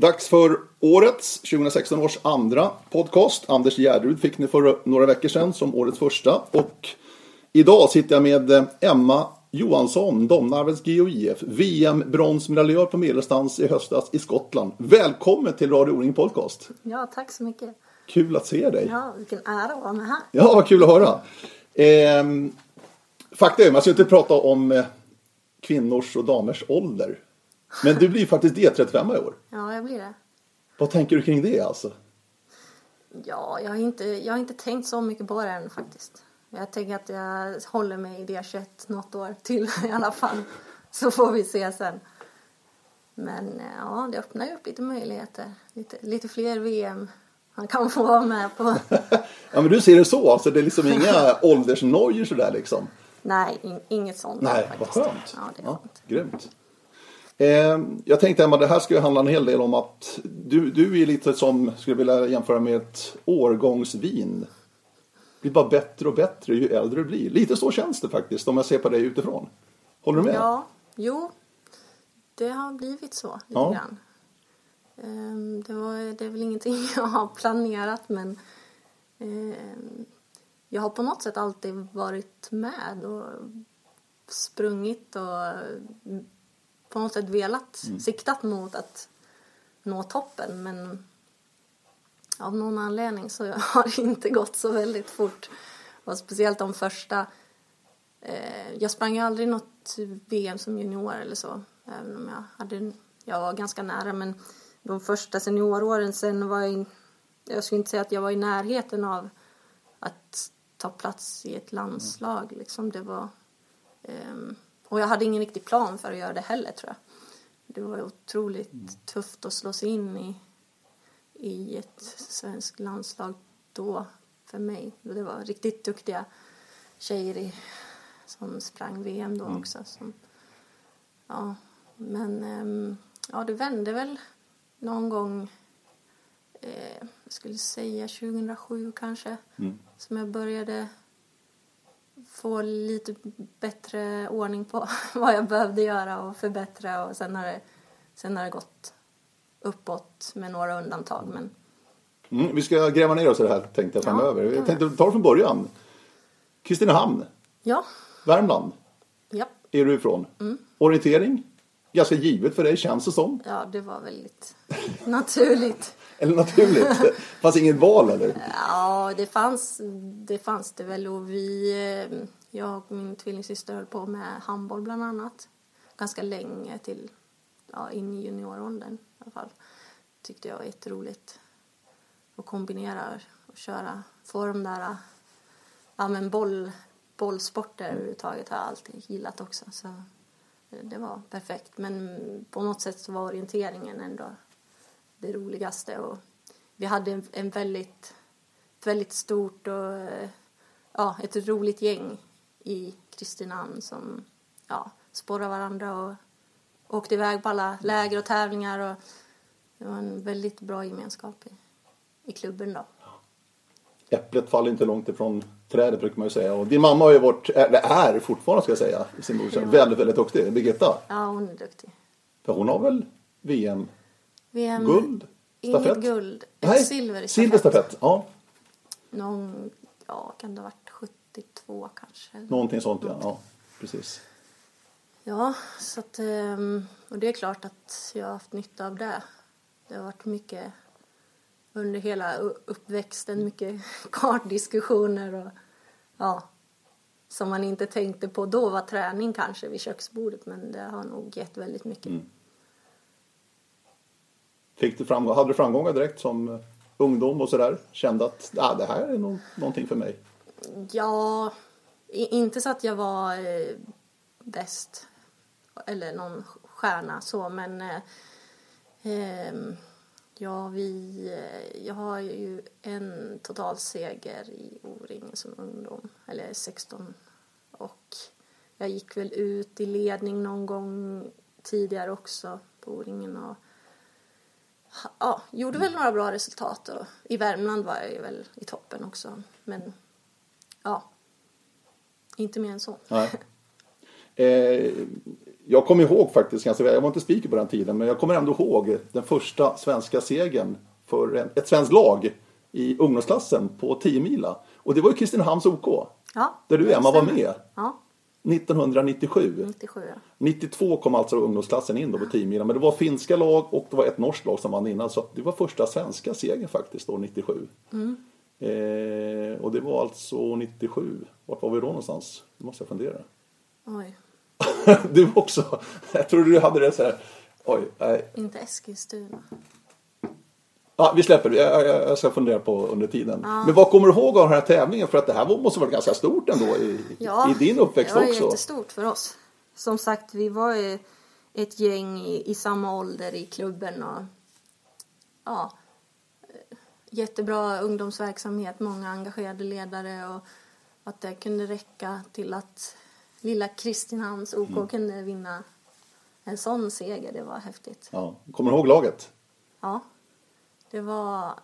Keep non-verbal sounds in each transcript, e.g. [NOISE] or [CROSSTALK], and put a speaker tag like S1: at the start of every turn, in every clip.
S1: Dags för årets, 2016 års andra podcast. Anders Gärderud fick ni för några veckor sedan som årets första. Och idag sitter jag med eh, Emma Johansson, Domnarvets GOIF, VM-bronsmedaljör på medeldistans i höstas i Skottland. Välkommen till Radio O-ring Podcast.
S2: Ja, tack så mycket.
S1: Kul att se dig.
S2: Ja, vilken ära att vara med här.
S1: Ja, vad kul att höra. Ehm, fakta är, man ska inte prata om eh, kvinnors och damers ålder. Men du blir faktiskt D35 i år.
S2: Ja, jag blir det.
S1: Vad tänker du kring det alltså?
S2: Ja, jag har inte, jag har inte tänkt så mycket på det än faktiskt. Jag tänker att jag håller mig i D21 något år till [LAUGHS] i alla fall. Så får vi se sen. Men eh, ja, det öppnar ju upp lite möjligheter. Lite, lite fler VM man kan få vara med på. [LAUGHS]
S1: Ja, men du ser det så, alltså det är liksom [LAUGHS] inga åldersnojor sådär liksom?
S2: Nej, in, inget sånt.
S1: Nej, vad skönt.
S2: Ja, det är
S1: Ja,
S2: skönt.
S1: grymt. Eh, jag tänkte Emma, det här ska ju handla en hel del om att du, du är lite som, skulle vilja jämföra med ett årgångsvin. Det blir bara bättre och bättre ju äldre du blir. Lite så känns det faktiskt om jag ser på dig utifrån. Håller du med?
S2: Ja, jo. Det har blivit så lite
S1: Ja.
S2: grann. Ehm, Det, var, det är väl ingenting [LAUGHS] jag har planerat men ehm, jag har på något sätt alltid varit med och sprungit och på något sätt velat, siktat mot att nå toppen men av någon anledning så [LAUGHS] har det inte gått så väldigt fort. Och speciellt de första Eh, jag sprang ju aldrig något VM som junior eller så. Även om jag, hade, jag var ganska nära. Men de första senioråren sen var jag... in- Jag skulle inte säga att jag var i närheten av att ta plats i ett landslag. Liksom det var, ehm, och jag hade ingen riktig plan för att göra det heller tror jag. Det var otroligt tufft att slå sig in i, i ett svenskt landslag då för mig. Det var riktigt duktiga tjejer i, som sprang VM då också. Som, ja, men ehm, ja, det vände väl någon gång, eh, jag skulle säga 2007 kanske, som jag började få lite bättre ordning på [LAUGHS] vad jag behövde göra och förbättra och sen har det, sen har det gått uppåt med några undantag men
S1: Mm, vi ska gräva ner oss i det här tänkte jag
S2: Ja,
S1: framöver.
S2: det
S1: Jag tänkte ta det från början. Kristinehamn,
S2: ja,
S1: Värmland
S2: ja,
S1: är du ifrån.
S2: Mm.
S1: Orientering, ganska givet för dig känns det som.
S2: ja det var väldigt naturligt.
S1: Eller naturligt. [LAUGHS] Fanns inget val eller?
S2: Ja, det fanns det, fanns det väl och vi, eh, jag och min tvillingsyster höll på med handboll bland annat. Ganska länge till, ja, in i junioråldern i alla fall. Tyckte jag var jätteroligt att kombinera och köra, få de där, ja men boll, bollsporter överhuvudtaget har jag alltid gillat också. Så det- det var perfekt. Men på något sätt så var orienteringen ändå det roligaste. Och vi hade en, en väldigt, ett väldigt stort och eh, ja, ett roligt gäng i Kristinehamn som ja, sporrade varandra och åkte iväg på alla läger och tävlingar. Och det var en väldigt bra gemenskap i, i klubben då.
S1: Äpplet faller inte långt ifrån trädet brukar man ju säga. Och din mamma har ju varit, eller är fortfarande ska jag säga, sin morsa, väldigt, väldigt duktig. Birgitta.
S2: Ja, hon är duktig.
S1: För hon har väl VM,
S2: VM,
S1: guld,
S2: Inget
S1: stafett?
S2: guld, ett
S1: Nej,
S2: silver i stafett.
S1: silverstafett. Ja,
S2: Någon, ja, kan det ha varit 72 kanske?
S1: någonting sånt ja. ja precis.
S2: Ja, så att, ehm, och det är klart att jag har haft nytta av det. Det har varit mycket under hela uppväxten, mycket [LAUGHS] kartdiskussioner och ja, som man inte tänkte på då var träning kanske vid köksbordet men det har nog gett väldigt mycket.
S1: Mm. Fick du framgång, hade du framgångar direkt som eh, ungdom och sådär? Kände att ah, det här är nog någonting för mig?
S2: Ja, inte så att jag var eh, bäst eller någon stjärna så men eh, ehm, ja, vi, eh, jag har ju en totalseger i O-ring som ungdom, eller 16 och jag gick väl ut i ledning någon gång tidigare också på O-ringen och ja, gjorde väl några bra resultat och i Värmland var jag väl i toppen också men ja, inte mer än så.
S1: Nej. Eh, Jag kommer ihåg faktiskt, ganska väl, jag var inte speaker på den tiden, men jag kommer ändå ihåg den första svenska segern för en, ett svenskt lag i ungdomsklassen på 10 mila. Och det var ju Kristinehamns OK.
S2: Ja,
S1: Där du Emma var med.
S2: Ja,
S1: 1997.
S2: 97 ja.
S1: 92 kom alltså ungdomsklassen in då på 10 mila. Men det var finska lag och det var ett norskt lag som vann innan. Så det var första svenska segern faktiskt då 97. Eh, och det var alltså 97. Vart var vi då någonstans? Det måste jag fundera.
S2: Oj, [LAUGHS]
S1: du också. Jag trodde du hade det så här. Oj, nej.
S2: inte Eskilstuna.
S1: Ja, vi släpper det. Jag, jag, jag ska fundera på under tiden. Men vad kommer du ihåg av den här tävlingen? För att det här måste vara ganska stort ändå i,
S2: Ja,
S1: i din uppväxt
S2: det var
S1: också.
S2: jättestort för oss. Som sagt, vi var ju ett gäng i, i samma ålder i klubben och ja, jättebra ungdomsverksamhet, många engagerade ledare och att det kunde räcka till att lilla Kristinehamns OK
S1: Mm.
S2: kunde vinna en sån seger, det var häftigt.
S1: Ja. Kommer du ihåg laget?
S2: Ja, det var,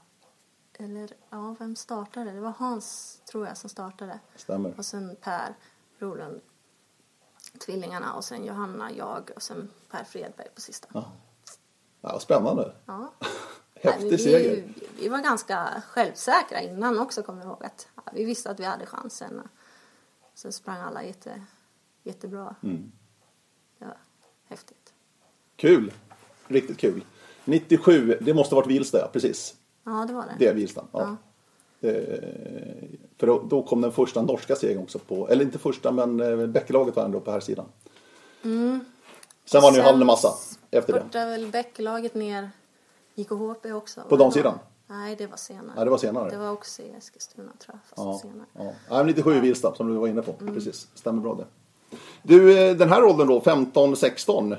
S2: eller ja, vem startade? Det var Hans, tror jag, som startade.
S1: Stämmer.
S2: Och sen Per Brolund, tvillingarna och sen Johanna, jag och sen Per Fredberg på sista.
S1: Ja. Ja, spännande.
S2: Ja. [LAUGHS]
S1: Häftig
S2: Nej,
S1: seger.
S2: vi, vi var ganska självsäkra innan också kommer jag ihåg att ja, vi visste att vi hade chansen. Sen sprang alla jätte, jättebra.
S1: Mm.
S2: Det var häftigt.
S1: Kul. Riktigt kul. 97, det måste ha varit Vilsta, ja, precis.
S2: Ja, det var det.
S1: Det är Vilsta. Ja. Eh, för då, då kom den första norska segern också på, eller inte första men eh, Bäckelaget var ändå på här sidan. Sen var det ju
S2: Sen
S1: Hallen massa efter det.
S2: spurtade väl Bäckelaget ner IKHP också.
S1: På damsidan?
S2: Nej, det var senare.
S1: Ja, det var senare.
S2: Det var också i Eskilstuna tror jag, fast
S1: Ja,
S2: senare.
S1: ja. ja men 97 i Vilsta som du var inne på.
S2: Mm.
S1: Precis, stämmer bra det. Du, eh, den här åldern då, 15-16.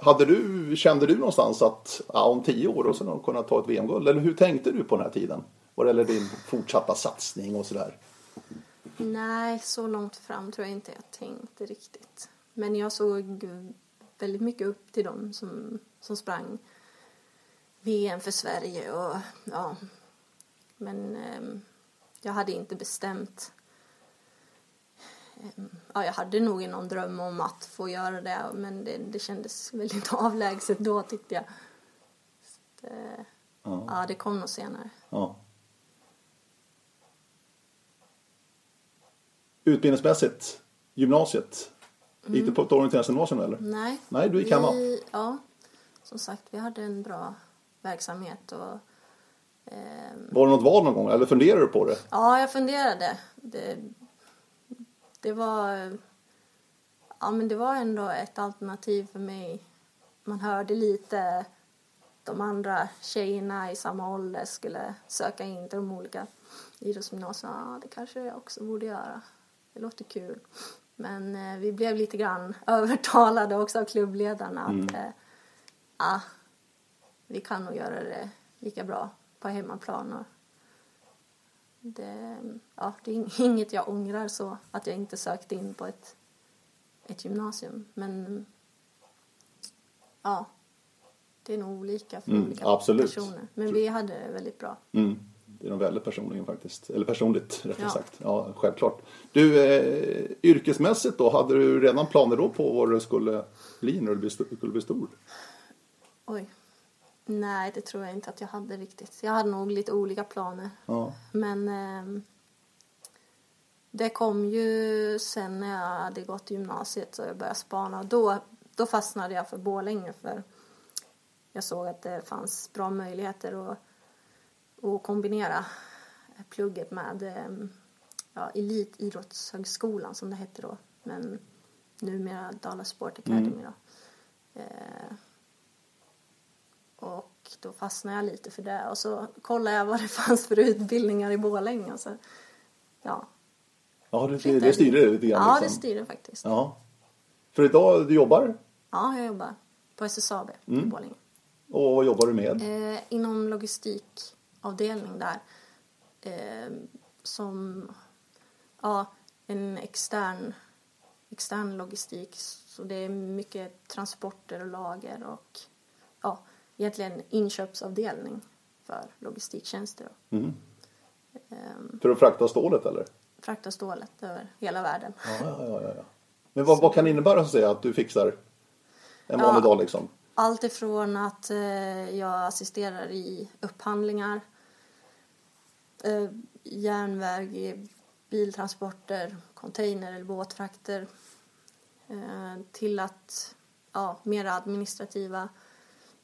S1: Hade du, kände du någonstans att ja, om tio år och så kunna ta ett VM-guld? Eller hur tänkte du på den här tiden? Vad gäller din fortsatta satsning och sådär?
S2: Nej, så långt fram tror jag inte jag tänkte riktigt. Men jag såg väldigt mycket upp till dem som, som sprang VM för Sverige och ja. Men eh, jag hade inte bestämt. Ehm, ja, jag hade nog någon dröm om att få göra det men det, det kändes väldigt [LAUGHS] avlägset då tyckte jag. Så, eh,
S1: Ja.
S2: ja, det kom nog senare.
S1: Ja. Utbildningsmässigt, gymnasiet. Gick du på ett orienterat gymnasium eller?
S2: Nej.
S1: Nej, du gick hemma.
S2: Ja, som sagt, vi hade en bra verksamhet och ehm,
S1: Var det något val någon gång eller funderade du på det?
S2: ja, jag funderade. Det, det var, ja men det var ändå ett alternativ för mig. Man hörde lite de andra tjejerna i samma ålder skulle söka in till de olika idrottsgymnasierna. Ja, det kanske jag också borde göra. Det låter kul. Men eh, vi blev lite grann [LAUGHS] övertalade också av klubbledarna att eh, ja, vi kan nog göra det lika bra på hemmaplan. Det, ja, det är ing- [LAUGHS] inget jag ångrar så, att jag inte sökte in på ett, ett gymnasium. Men ja, det är nog olika för
S1: Mm,
S2: olika
S1: absolut.
S2: personer. Men vi hade det väldigt bra.
S1: Mm. Det är nog väldigt personligen faktiskt. Eller personligt rättare
S2: Ja.
S1: sagt. Ja, självklart. Du, eh, yrkesmässigt då, hade du redan planer då på vad du skulle bli när du skulle bli stor?
S2: Oj. Nej, det tror jag inte att jag hade riktigt. Jag hade nog lite olika planer.
S1: Ja.
S2: Men ehm, det kom ju sen när jag hade gått gymnasiet så jag började spana. Då, då fastnade jag för Borlänge för jag såg att det fanns bra möjligheter att, att kombinera plugget med ehm, ja, Elitidrottshögskolan som det hette då. Men numera Dala Sport Academy då. Eh, och då fastnade jag lite för det. Och så kollade jag vad det [LAUGHS] fanns för utbildningar i Borlänge. Och så, ja,
S1: Ja, det, det, det styrde det lite grann.
S2: ja det
S1: liksom.
S2: styrde faktiskt.
S1: Ja. För idag, du jobbar
S2: Ja, jag jobbar på SSAB
S1: Mm.
S2: i Borlänge.
S1: och vad jobbar du med?
S2: Eh, inom logistikavdelning där. Eh, som ja, en extern, extern logistik. Så det är mycket transporter och lager och ja, egentligen inköpsavdelning för logistiktjänster.
S1: Mm.
S2: Ehm,
S1: För att frakta stålet eller?
S2: frakta stålet över hela världen.
S1: Ja, ja, ja, ja. Men vad, vad kan det innebära att säga att du fixar En vanlig
S2: Ja.
S1: dag liksom.
S2: Allt ifrån att eh, jag assisterar i upphandlingar, eh, järnväg, biltransporter, container eller båtfrakter eh, till att ja, mer administrativa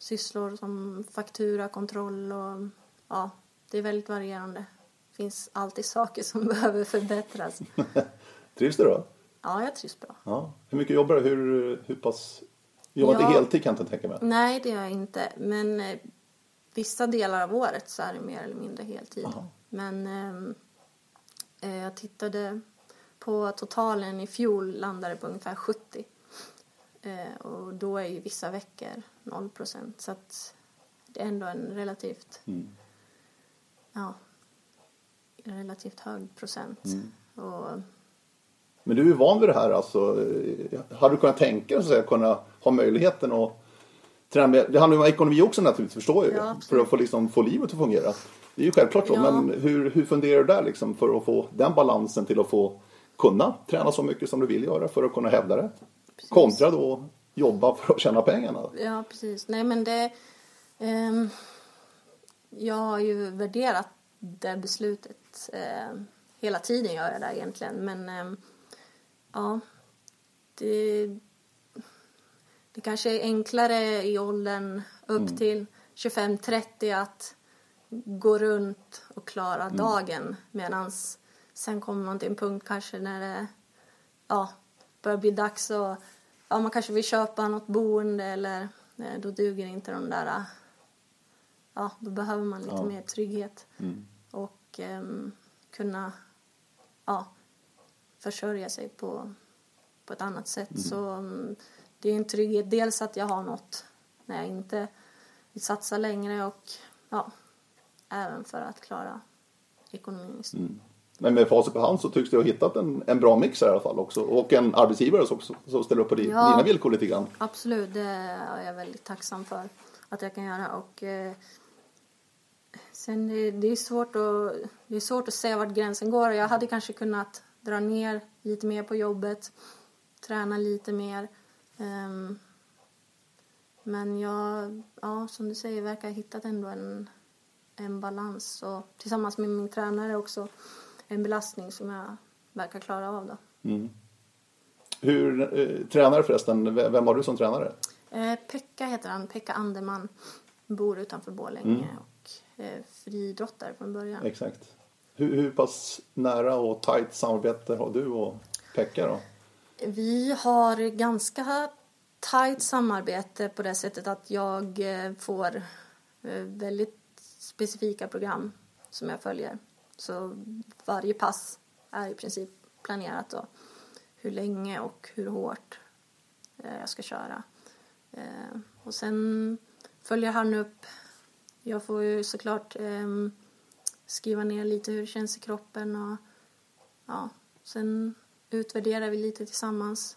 S2: sysslor som faktura, kontroll och ja, det är väldigt varierande. Det finns alltid saker som [LAUGHS] behöver förbättras. [LAUGHS]
S1: Trivs du då?
S2: Ja, jag trivs bra.
S1: Ja. Hur mycket jobbar du? Hur, hur pass... Jobbar
S2: Ja.
S1: heltid kan jag inte tänka mig.
S2: Nej, det gör jag inte. Men eh, vissa delar av året så är det mer eller mindre heltid.
S1: Aha.
S2: Men ehm, eh, jag tittade på totalen i fjol landade på ungefär 70. Eh, och då är ju vissa veckor 0 procent. Så att det är ändå en relativt,
S1: Mm.
S2: ja, relativt hög procent.
S1: Mm.
S2: Och,
S1: Men du är van vid det här alltså. Hade du kunnat tänka dig att kunna ha möjligheten att träna med? Det handlar ju om ekonomi också naturligtvis, förstår jag.
S2: Ja,
S1: för att få, liksom, få livet att fungera. Det är ju självklart så.
S2: Ja.
S1: Men hur, hur funderar du där liksom för att få den balansen till att få kunna träna så mycket som du vill göra för att kunna hävda det? Kontra då jobba för att tjäna pengarna.
S2: Ja, precis. Nej, men det... ehm, jag har ju värderat det beslutet eh, hela tiden, gör jag det egentligen. Men ehm, ja, det, det kanske är enklare i åldern upp till 25-30 att gå runt och klara dagen medan sen kommer man till en punkt kanske när det ja, börjar bli dags att ja, man kanske vill köpa något boende eller eh, då duger inte de där eh, ja, då behöver man lite
S1: Ja.
S2: mer trygghet
S1: Mm.
S2: och ehm, kunna ja, försörja sig på, på ett annat sätt. Så mm, det är en trygghet. Dels att jag har något när jag inte vill satsa längre och ja, även för att klara ekonomin. stort.
S1: Men med facit på hand så tycks du ha hittat en, en bra mix i alla fall också. Och en arbetsgivare som, som ställer upp på di-
S2: Ja.
S1: dina villkor lite grann.
S2: Absolut, det är jag väldigt tacksam för att jag kan göra. Och, eh, sen det, det, är svårt att, det är svårt att se vart gränsen går. Jag hade kanske kunnat dra ner lite mer på jobbet, träna lite mer. Ehm, men jag, ja, som du säger, verkar ha hittat ändå en, en balans. Och tillsammans med min tränare också en belastning som jag verkar klara av. Då.
S1: Hur, eh, tränare förresten, vem har du som tränare?
S2: Eh, Pekka heter han, Pekka Anderman. Bor utanför Borlänge och eh, friidrottare från början.
S1: Exakt. Hur, hur pass nära och tajt samarbete har du och Pekka då?
S2: Vi har ganska tajt samarbete på det sättet att jag eh, får eh, väldigt specifika program som jag följer. Så varje pass är i princip planerat då. Hur länge och hur hårt eh, jag ska köra. Eh, och sen följer han upp. Jag får ju såklart ehm, skriva ner lite hur det känns i kroppen och ja, sen utvärderar vi lite tillsammans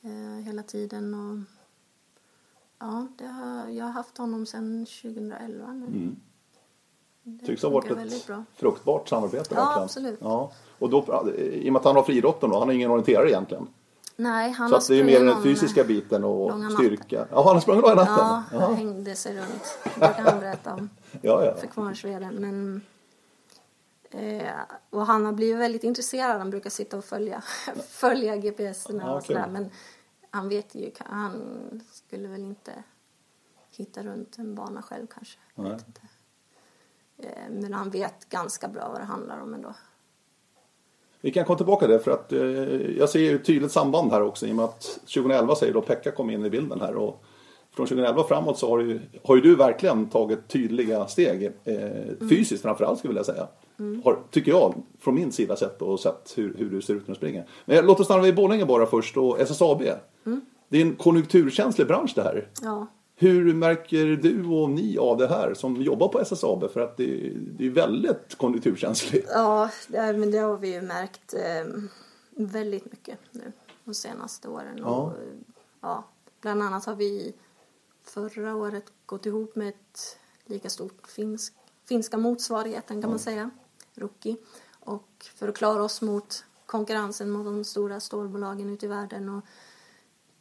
S2: eh, hela tiden och ja, det har, jag har haft honom sedan 2011 nu. Mm. Det
S1: Tycks ha varit ett
S2: bra.
S1: fruktbart samarbete.
S2: Ja,
S1: verkligen.
S2: absolut.
S1: Ja. Och då, I och med att han har friidrotten då, han är ingen orienterare egentligen.
S2: Nej, han
S1: Så
S2: har
S1: att det är mer den fysiska biten och styrka. Ja, han har sprungit långa natten?
S2: Ja, han hängde sig runt. Det brukar han berätta om [LAUGHS]
S1: ja. ja.
S2: för Kvarnsveden. Men, eh, och han har blivit väldigt intresserad. Han brukar sitta och följa, [LAUGHS] följa GPSerna
S1: Ja,
S2: och sådär. Men han vet ju, han skulle väl inte hitta runt en bana själv kanske.
S1: Nej.
S2: Eh, men han vet ganska bra vad det handlar om ändå.
S1: Vi kan komma tillbaka till det för att eh, jag ser ju ett tydligt samband här också i och med att 2011 säger då Pekka kom in i bilden här och från 2011 framåt så har ju, har ju du verkligen tagit tydliga steg eh, fysiskt framförallt skulle jag vilja säga. Har, tycker jag från min sida sett och sett hur, hur du ser ut när du springer. Men låt oss stanna vid Borlänge bara först och SSAB. Det är en konjunkturkänslig bransch det här.
S2: Ja,
S1: Hur märker du och ni av det här som jobbar på SSAB? För att det, det är väldigt konjunkturkänsligt.
S2: ja det, men det har vi ju märkt eh, väldigt mycket nu de senaste åren.
S1: Ja.
S2: Och, ja, bland annat har vi förra året gått ihop med ett lika stort finsk, finska motsvarigheten kan man säga, Ruki. Och för att klara oss mot konkurrensen mot de stora stålbolagen ute i världen. Och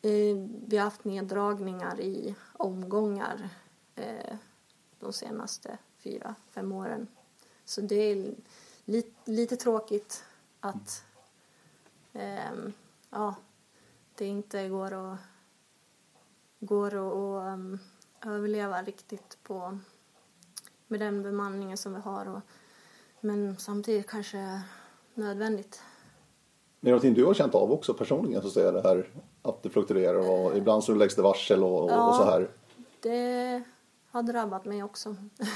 S2: vi har haft neddragningar i omgångar eh, de senaste fyra, fem åren. Så det är lite, lite tråkigt att ehm, ja, det inte går att, går att um, överleva riktigt på, med den bemanningen som vi har. Och, men samtidigt kanske nödvändigt.
S1: Är det någonting du har känt av också personligen så att säga det här att det fluktuerar och ibland så läggs det varsel och, ja, och så här?
S2: det har drabbat mig också.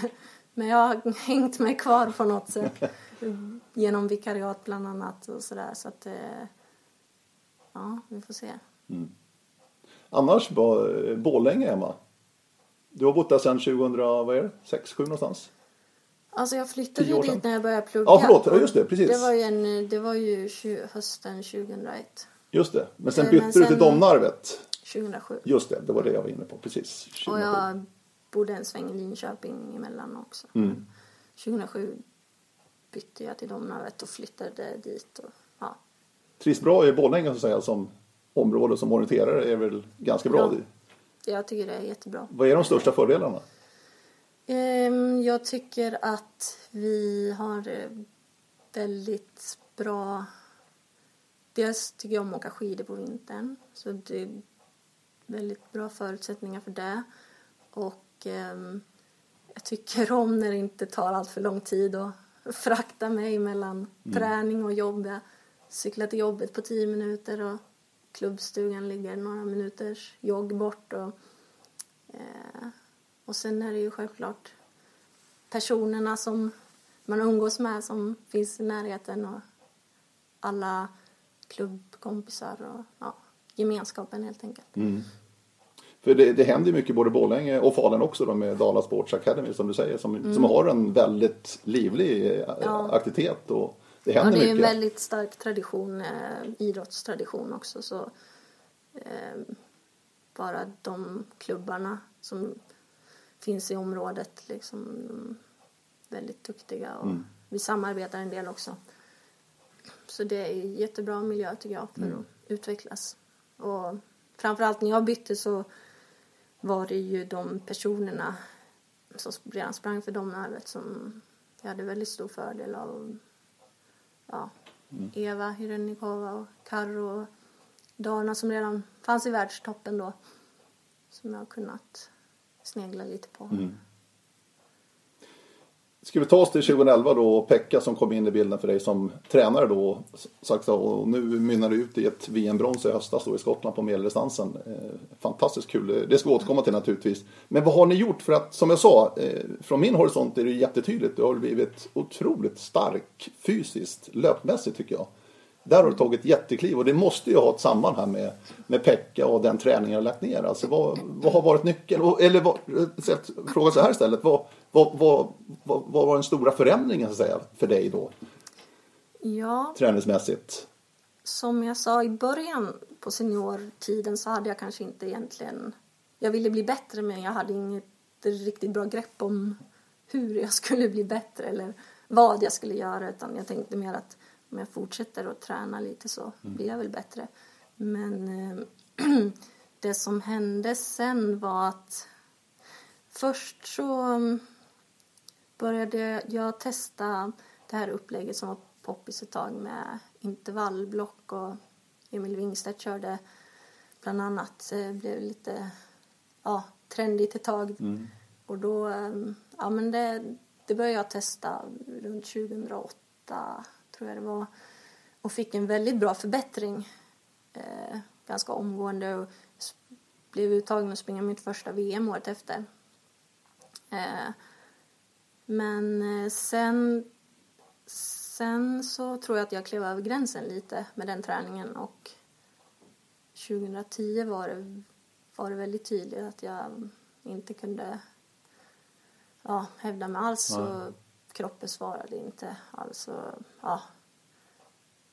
S2: [LAUGHS] Men jag har hängt mig kvar på något sätt [LAUGHS] genom vikariat bland annat och sådär så att eh, ja, vi får se. Mm.
S1: Annars, Borlänge Emma? Du har bott där sedan 2000, vad är det, 6, 7 någonstans?
S2: Alltså jag flyttade ju dit när jag började plugga.
S1: Ja, förlåt. Ja, just det. Precis.
S2: Det var ju, en, det var ju hösten 2001.
S1: Just det. Men sen bytte Men sen, du till Domnarvet.
S2: 2007.
S1: Just det, det var det jag var inne på. Precis.
S2: 2007. Och jag bodde en sväng i Linköping emellan också. Mm. 2007 bytte jag till Domnarvet och flyttade dit. Och, ja.
S1: Trivs bra i Borlänge så att säga som område som orienterare är väl ganska bra?
S2: Ja, jag tycker det är jättebra.
S1: Vad är de största fördelarna?
S2: Ehm, jag tycker att vi har eh, väldigt bra... Dels tycker jag om att åka skidor på vintern. Så det är väldigt bra förutsättningar för det. Och ehm, jag tycker om när det inte tar allt för lång tid att frakta mig mellan mm. träning och jobb. Jag cyklar till jobbet på tio minuter och klubbstugan ligger några minuters jogg bort. Och, eh, och sen är det ju självklart personerna som man umgås med som finns i närheten och alla klubbkompisar och ja, gemenskapen helt enkelt. Mm.
S1: För det, det händer mycket både Borlänge och Falun också då med Dala Sports Academy som du säger som, mm. som har en väldigt livlig eh, ja. aktivitet och det händer.
S2: Ja, det är mycket. en väldigt stark tradition, eh, idrottstradition också så eh, bara de klubbarna som finns i området liksom väldigt duktiga och mm. vi samarbetar en del också. Så det är jättebra miljö tycker jag för mm. att utvecklas. Och framförallt när jag bytte så var det ju de personerna som redan sprang för Domnarvet som jag hade väldigt stor fördel av. Ja, mm. Eva Hyrennikova och Karro och Dana som redan fanns i världstoppen då. Som jag har kunnat snegla lite på. Mm.
S1: Ska vi ta oss till 2011 då och Pekka som kom in i bilden för dig som tränare då. Sagt och nu mynnar det ut i ett VM-brons i höstas då i Skottland på medeldistansen. Eh, fantastiskt kul. Det ska vi återkomma till naturligtvis. Men vad har ni gjort? För att som jag sa, eh, från min horisont är det jättetydligt. Du har blivit otroligt stark fysiskt, löpmässigt tycker jag. Där har du tagit jättekliv och det måste ju ha ett samband här med, med Pekka och den träningen du har lagt ner. Alltså vad, vad har varit nyckeln? Eller vad, eh, fråga så här istället. Vad, vad, vad, vad, vad var den stora förändringen så att säga, för dig då?
S2: Ja.
S1: Träningsmässigt.
S2: Som jag sa i början på seniortiden så hade jag kanske inte egentligen... Jag ville bli bättre men jag hade inget riktigt bra grepp om hur jag skulle bli bättre eller vad jag skulle göra utan jag tänkte mer att om jag fortsätter att träna lite så mm. blir jag väl bättre. Men eh, [CLEARS THROAT] det som hände sen var att först så började jag testa det här upplägget som var poppis ett tag med intervallblock och Emil Wingstedt körde bland annat. Det blev lite ja, trendigt ett tag. Mm. Och då, mm, ja men det, det började jag testa runt 2008 tror jag det var. Och fick en väldigt bra förbättring eh, ganska omgående och blev uttagen att springa mitt första VM året efter. Eh, men eh, sen, sen så tror jag att jag klev över gränsen lite med den träningen och 2010 var det, var det väldigt tydligt att jag inte kunde ja, hävda mig alls. Ja kroppen svarade inte alls. Och, ja,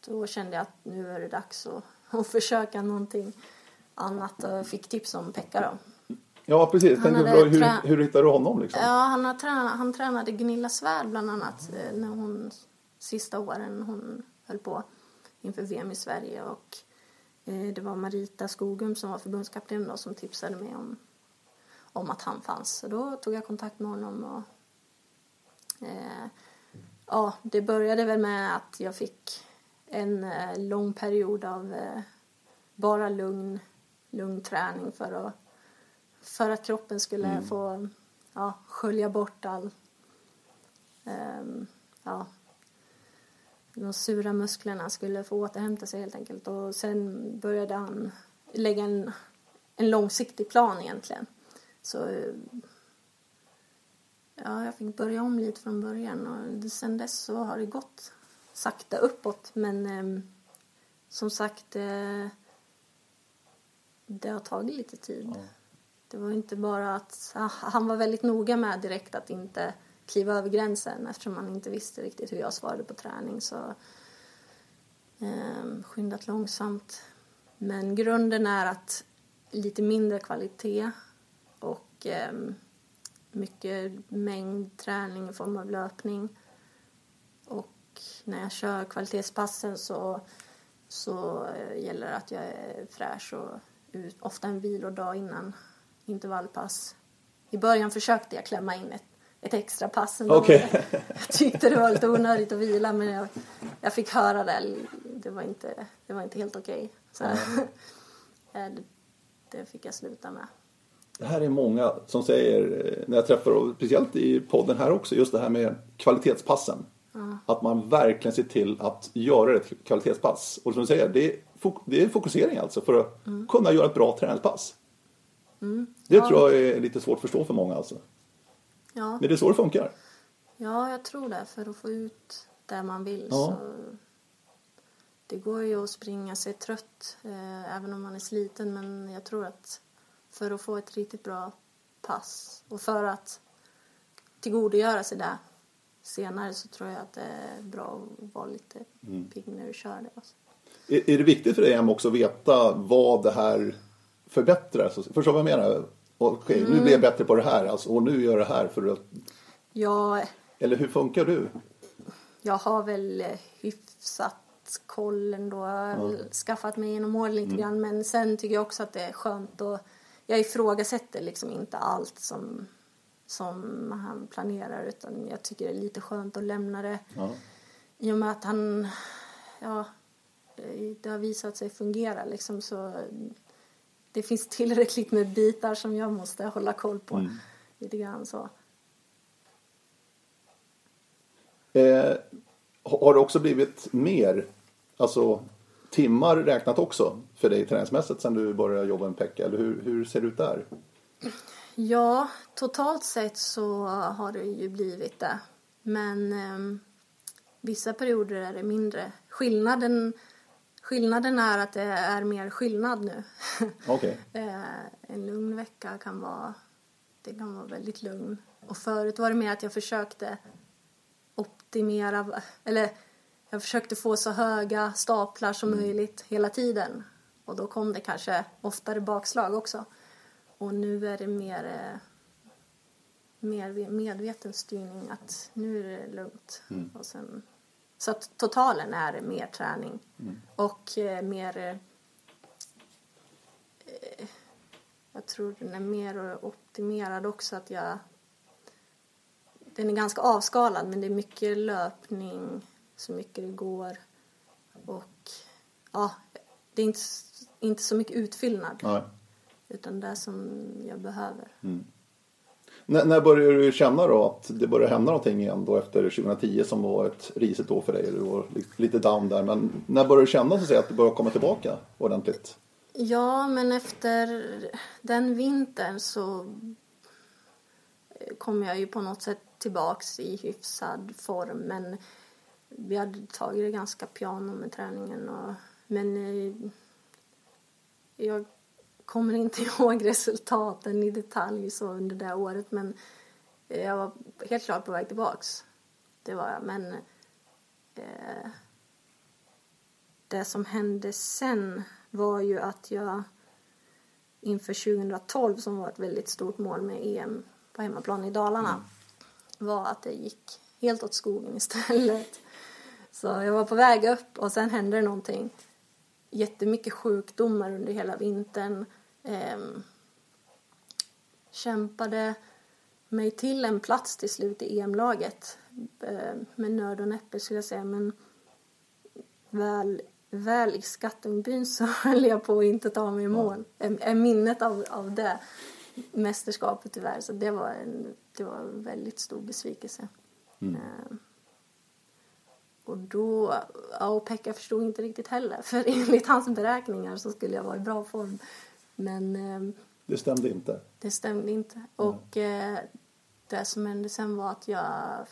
S2: då kände jag att nu är det dags att, [LAUGHS] att försöka någonting annat och fick tips om Pekka då.
S1: Ja precis, han hade hur, hur, hur hittade du honom? Liksom?
S2: Ja, han, har tränat, han tränade Gunilla Svärd bland annat eh, när hon, sista åren hon höll på inför VM i Sverige och Eh, det var Marita Skogum som var förbundskapten då, som tipsade mig om, om att han fanns. Så då tog jag kontakt med honom och eh, ja, det började väl med att jag fick en eh, lång period av eh, bara lugn, lugn träning för att, för att kroppen skulle
S1: Mm.
S2: få ja, skölja bort all ehm, ja, de sura musklerna skulle få återhämta sig helt enkelt. Och sen började han lägga en, en långsiktig plan egentligen. Så ja, jag fick börja om lite från början och sen dess så har det gått sakta uppåt. Men eh, som sagt, eh, det har tagit lite tid. Det var inte bara att han var väldigt noga med direkt att inte kliva över gränsen eftersom han inte visste riktigt hur jag svarade på träning. Så eh, skyndat långsamt. Men grunden är att lite mindre kvalitet och eh, mycket mängd träning i form av löpning. Och när jag kör kvalitetspassen så, så eh, gäller det att jag är fräsch och ut, ofta en vilodag innan intervallpass. I början försökte jag klämma in ett, ett extra pass. ändå.
S1: Okej. [LAUGHS]
S2: Jag tyckte det var lite onödigt att vila men jag, jag fick höra det. Det var inte, det var inte helt okej. Så [LAUGHS] eh, det, fick jag sluta med.
S1: Det här är många som säger, eh, när jag träffar, och speciellt i podden här också, just det här med kvalitetspassen. Att man verkligen ser till att göra ett kvalitetspass. Och som du säger, det är, det är fokusering alltså för att kunna göra ett bra träningspass. Det
S2: Ja.
S1: tror jag är lite svårt att förstå för många alltså.
S2: Ja.
S1: Men det är så det funkar.
S2: Ja, jag tror det. För att få ut det man vill
S1: Ja.
S2: så... Det går ju att springa sig trött eh, även om man är sliten men jag tror att för att få ett riktigt bra pass och för att tillgodogöra sig det senare så tror jag att det är bra att vara lite pigg när du kör det. Alltså.
S1: Är, är det viktigt för dig Emma också att veta vad det här förbättrar? Så, förstår du vad jag menar? Okej, nu blir jag bättre på det här alltså, och nu gör jag det här för att...
S2: Jag,
S1: Eller hur funkar du?
S2: jag har väl eh, hyfsat koll ändå. Jag har väl skaffat mig genom åren lite grann. Men sen tycker jag också att det är skönt och jag ifrågasätter liksom inte allt som, som han planerar utan jag tycker det är lite skönt att lämna det
S1: Ja.
S2: i och med att han, ja, eh, det har visat sig fungera liksom så det finns tillräckligt med bitar som jag måste hålla koll på. Lite grann så.
S1: Eh, har det också blivit mer, alltså timmar räknat också för dig träningsmässigt sen du började jobba med Pekka? Eller hur, hur ser det ut där?
S2: Ja, totalt sett så har det ju blivit det. Men ehm, vissa perioder är det mindre. Skillnaden, skillnaden är att det är mer skillnad nu. [LAUGHS]
S1: Okej.
S2: Eh, en lugn vecka kan vara, det kan vara väldigt lugn. Och förut var det mer att jag försökte optimera, eller jag försökte få så höga staplar som möjligt hela tiden. Och då kom det kanske oftare bakslag också. Och nu är det mer, eh, mer medveten styrning att nu är det lugnt. Och sen, så att totalen är mer träning och eh, mer eh, jag tror den är mer optimerad också att jag den är ganska avskalad men det är mycket löpning så mycket det går och ja det är inte, inte så mycket utfyllnad
S1: Nej.
S2: utan det som jag behöver.
S1: När, när började du känna då att det började hända någonting igen då efter 2010 som var ett risigt år för dig? Du var lite down där. Men när började du känna så att, säga, att det började komma tillbaka ordentligt?
S2: Ja, men efter den vintern så eh, kom jag ju på något sätt tillbaks i hyfsad form. Men vi hade tagit det ganska piano med träningen. Och, men eh, jag kommer inte [LAUGHS] ihåg resultaten i detalj så under det året. Men jag var helt klart på väg tillbaks. Det var jag. Men eh, det som hände sen var ju att jag inför 2012 som var ett väldigt stort mål med EM på hemmaplan i Dalarna var att det gick helt åt skogen [LAUGHS] istället. Så jag var på väg upp och sen hände det någonting jättemycket sjukdomar under hela vintern. Ehm, kämpade mig till en plats till slut i EM-laget. Eh, med nöd och näppe skulle jag säga. Men väl, väl i Skattungbyn så [LAUGHS] höll jag på att inte ta mig i mål. Är, minnet av, av det mästerskapet tyvärr. Så det var en, det var en väldigt stor besvikelse. Eh, och då, ja, och Pekka förstod inte riktigt heller. För [LAUGHS] enligt hans beräkningar så skulle jag vara i bra form. Men eh,
S1: Det stämde inte.
S2: det stämde inte. Och eh, det som hände sen var att jag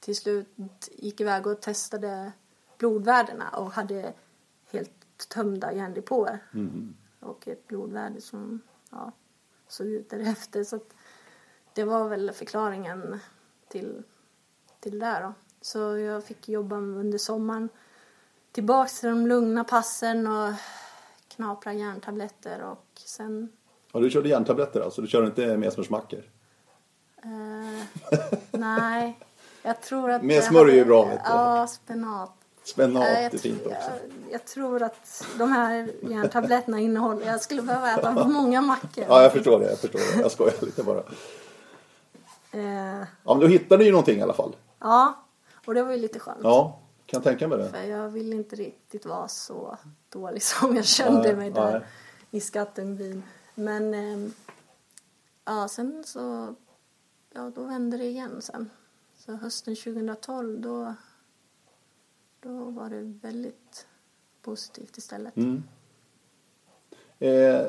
S2: till slut gick iväg och testade blodvärdena och hade helt tömda järndepåer. Och ett blodvärde som ja, såg ut därefter. Så det var väl förklaringen till, till det där då. Så jag fick jobba under sommaren tillbaks till de lugna passen och knapra järntabletter och sen
S1: Ja, du körde järntabletter alltså? Du körde inte mesmersmackor?
S2: Eh, nej, jag tror att... [LAUGHS]
S1: Med smörj är ju bra, vet.
S2: Ja, spenat.
S1: Spenat
S2: Nej,
S1: är fint också.
S2: jag, jag tror att de här järntabletterna innehåller... Jag skulle behöva äta [LAUGHS] många mackor.
S1: Ja, jag förstår det. Jag förstår det. Jag skojar lite bara.
S2: Eh,
S1: Ja, men då hittade du ju någonting i alla fall.
S2: ja, och det var ju lite skönt.
S1: Ja, kan jag tänka mig det.
S2: För jag ville inte riktigt vara så dålig [LAUGHS] som jag kände
S1: Nej,
S2: mig där
S1: nej.
S2: i Skattenbyn. Men ehm, ja, sen så, ja då vände det igen sen. Så hösten 2012 då, då var det väldigt positivt istället.
S1: Mm. Eh,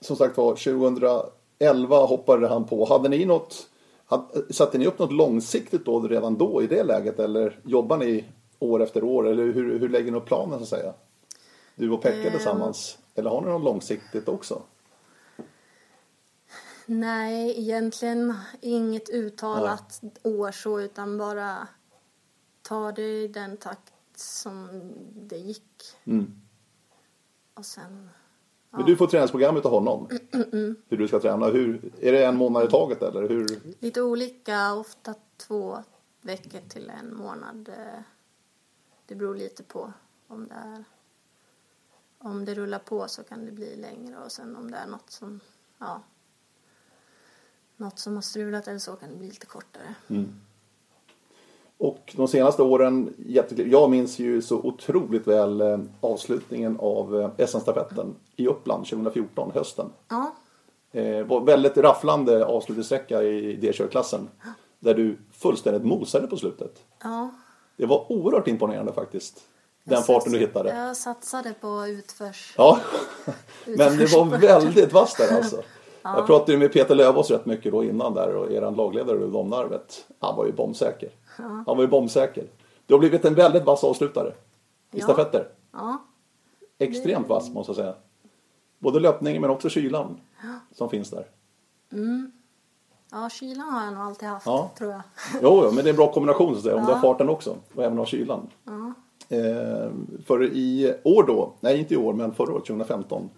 S1: som sagt var, 2011 hoppade han på. Hade ni något, satte ni upp något långsiktigt då redan då i det läget eller jobbar ni år efter år eller hur, hur lägger ni upp planen så att säga? Du och Pekka
S2: Ehm.
S1: tillsammans. Eller har ni något långsiktigt också?
S2: Nej, egentligen inget uttalat år så utan bara ta det i den takt som det gick.
S1: Mm.
S2: Och sen
S1: Men du får träningsprogram utav honom. Hur du ska träna. Hur, är det en månad i taget eller hur?
S2: Lite olika, ofta två veckor till en månad. Eh, Det beror lite på om det är om det rullar på så kan det bli längre och sen om det är något som ja något som har strulat eller så kan det bli lite kortare.
S1: Och de senaste åren, jag minns ju så otroligt väl eh, avslutningen av eh, SM-stafetten i Uppland 2014, hösten.
S2: Ja,
S1: Eh, var väldigt rafflande avslutningssträcka i D-körklassen. Där du fullständigt mosade på slutet.
S2: ja.
S1: Det var oerhört imponerande faktiskt. Den
S2: Jag
S1: farten du hittade.
S2: Jag satsade på utförs.
S1: Ja, men det var väldigt vasst där alltså. Jag pratade ju med Peter Lövås rätt mycket då innan där och eran lagledare i Domnarvet. Han var ju bombsäker. Han var ju bombsäker. Du har blivit en väldigt vass avslutare i
S2: Ja.
S1: stafetter.
S2: Ja,
S1: Extremt vass måste jag säga. Både löpningen men också kylan som finns där.
S2: ja, kylan har jag nog alltid haft
S1: Ja.
S2: tror jag.
S1: Jo, men det är en bra kombination så att säga. Om du
S2: Ja.
S1: har farten också och även har kylan. Eh, för i år då, nej inte i år men förra året 2015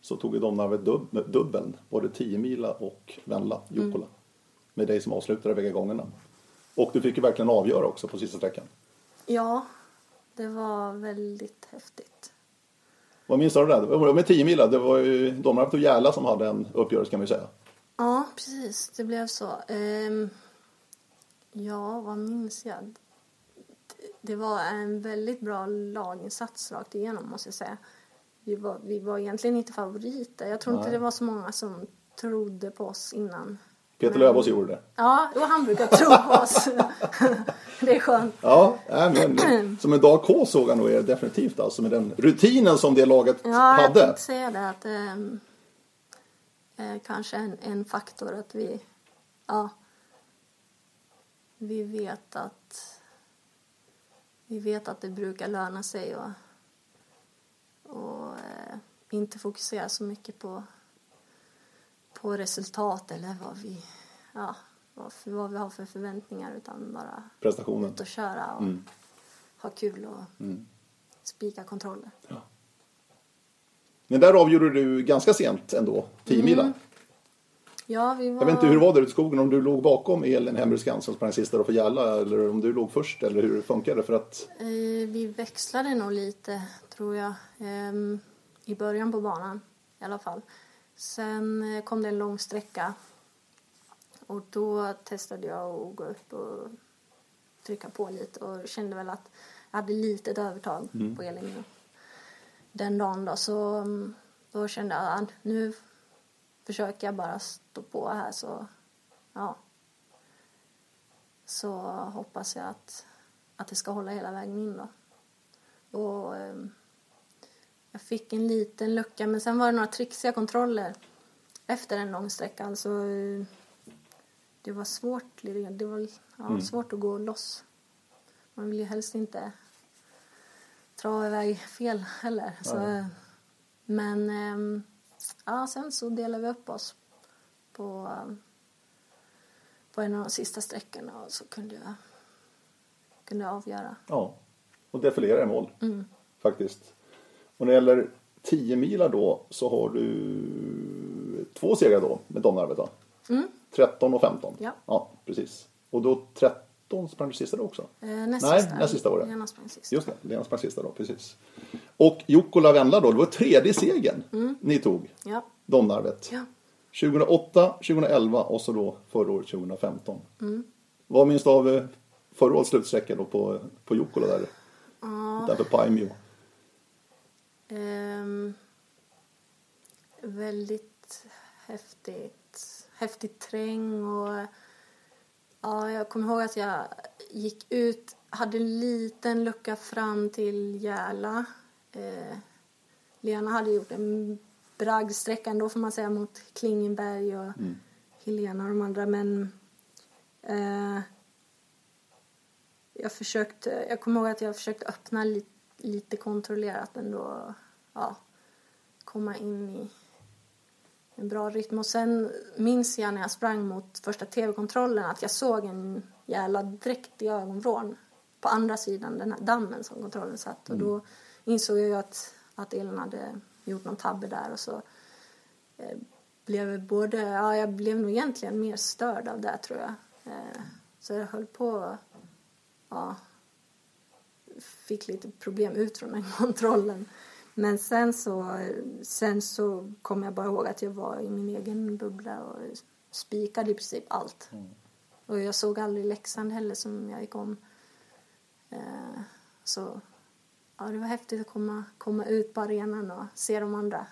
S1: så tog ju Domnarvet dub, dubbeln. Både 10 mila och Venla, Jukkola. Med dig som avslutade bägge gångerna. Och du fick ju verkligen avgöra också på sista sträckan.
S2: Ja, det var väldigt häftigt.
S1: Vad minns du det? Det var med 10 mila, det var ju Domnarvet och Järla som hade en uppgörelse kan vi säga.
S2: Ja, precis. Det blev så. Ehm, ja, vad minns jag? Det- var en väldigt bra laginsats rakt igenom, måste jag säga. Vi var, vi var egentligen inte favoriter. Jag tror inte
S1: Nej.
S2: det var så många som trodde på oss innan.
S1: Peter Lövås gjorde det.
S2: Ja, jo, han brukar tro på oss. [LAUGHS] det är skönt.
S1: Ja, nej, men som en dag K såg han nog er definitivt alltså med den rutinen som det laget
S2: Ja, jag
S1: hade.
S2: tänkte säga det att ehm, eh, kanske en, en faktor att vi, ja, vi vet att vi vet att det brukar löna sig och, och eh, inte fokusera så mycket på, på resultat eller vad vi, ja, vad, för, vad vi har för förväntningar utan bara
S1: Prestationen.
S2: ut och köra och
S1: Mm.
S2: ha kul och spika kontroller.
S1: Men där avgjorde du ganska sent ändå, 10
S2: Mm. Ja, vi var...
S1: Jag vet inte hur det var där ute i skogen, om du låg bakom Elin Hembruskan som sprang sista då för Gälla eller om du låg först eller hur det funkade för att
S2: Eh, vi växlade nog lite, tror jag. Ehm, I början på banan i alla fall. Sen eh, kom det en lång sträcka. Och då testade jag att gå upp och trycka på lite och kände väl att jag hade lite övertag på Elin den dagen då. Så mm, då kände jag att nu försöker jag bara stå på här så ja. Så hoppas jag att, att det ska hålla hela vägen in då. Och ehm, jag fick en liten lucka men sen var det några trixiga kontroller efter en lång sträcka. Alltså, eh, det var svårt, det var ja, svårt att gå loss. Man vill ju helst inte dra iväg fel heller. Så,
S1: Nej.
S2: men ehm, ja, sen så delade vi upp oss på, på en av de sista sträckorna och så kunde jag, kunde jag avgöra.
S1: Ja, och defilera i mål. Faktiskt. Och när det gäller 10 milar då så har du två segrar då med Domnarvet va? 13 och 15.
S2: Ja.
S1: ja, precis. Och då 13 sprang du sista då också?
S2: Eh, näst
S1: Nej,
S2: sista.
S1: näst sista var det.
S2: Lena sprang sist.
S1: Just det, Lena sprang sista då, precis. Och Jukko Lavendla då, det var tredje segern ni tog,
S2: Ja.
S1: Domnarvet.
S2: ja.
S1: 2008, 2011 och så då förra året 2015.
S2: Mm.
S1: Vad minns du av eh, förra årets slutsträcka då på, på Jukkola där? Utanför Paimio.
S2: Ehm, väldigt häftigt. Häftigt terräng och ja, jag kommer ihåg att jag gick ut, hade en liten lucka fram till Järla. Eh, Lena hade gjort en bragdsträcka ändå får man säga mot Klingenberg och Helena och de andra men eh, jag försökte, jag kommer ihåg att jag försökte öppna lite, lite kontrollerat ändå, ja, komma in i en bra rytm. Och sen minns jag när jag sprang mot första tv-kontrollen att jag såg en jävla dräkt i ögonvrån på andra sidan den här dammen som kontrollen satt. Och då insåg jag ju att, att Elin hade gjort någon tabbe där och så eh, blev jag både, ja jag blev nog egentligen mer störd av det tror jag. Eh, så jag höll på, ja, fick lite problem ut från den [LAUGHS] kontrollen. Men sen så, sen så kom jag bara ihåg att jag var i min egen bubbla och spikade i princip allt. Och jag såg aldrig Leksand heller som jag gick om. Eh, så ja, det var häftigt att komma, komma ut på arenan och se de andra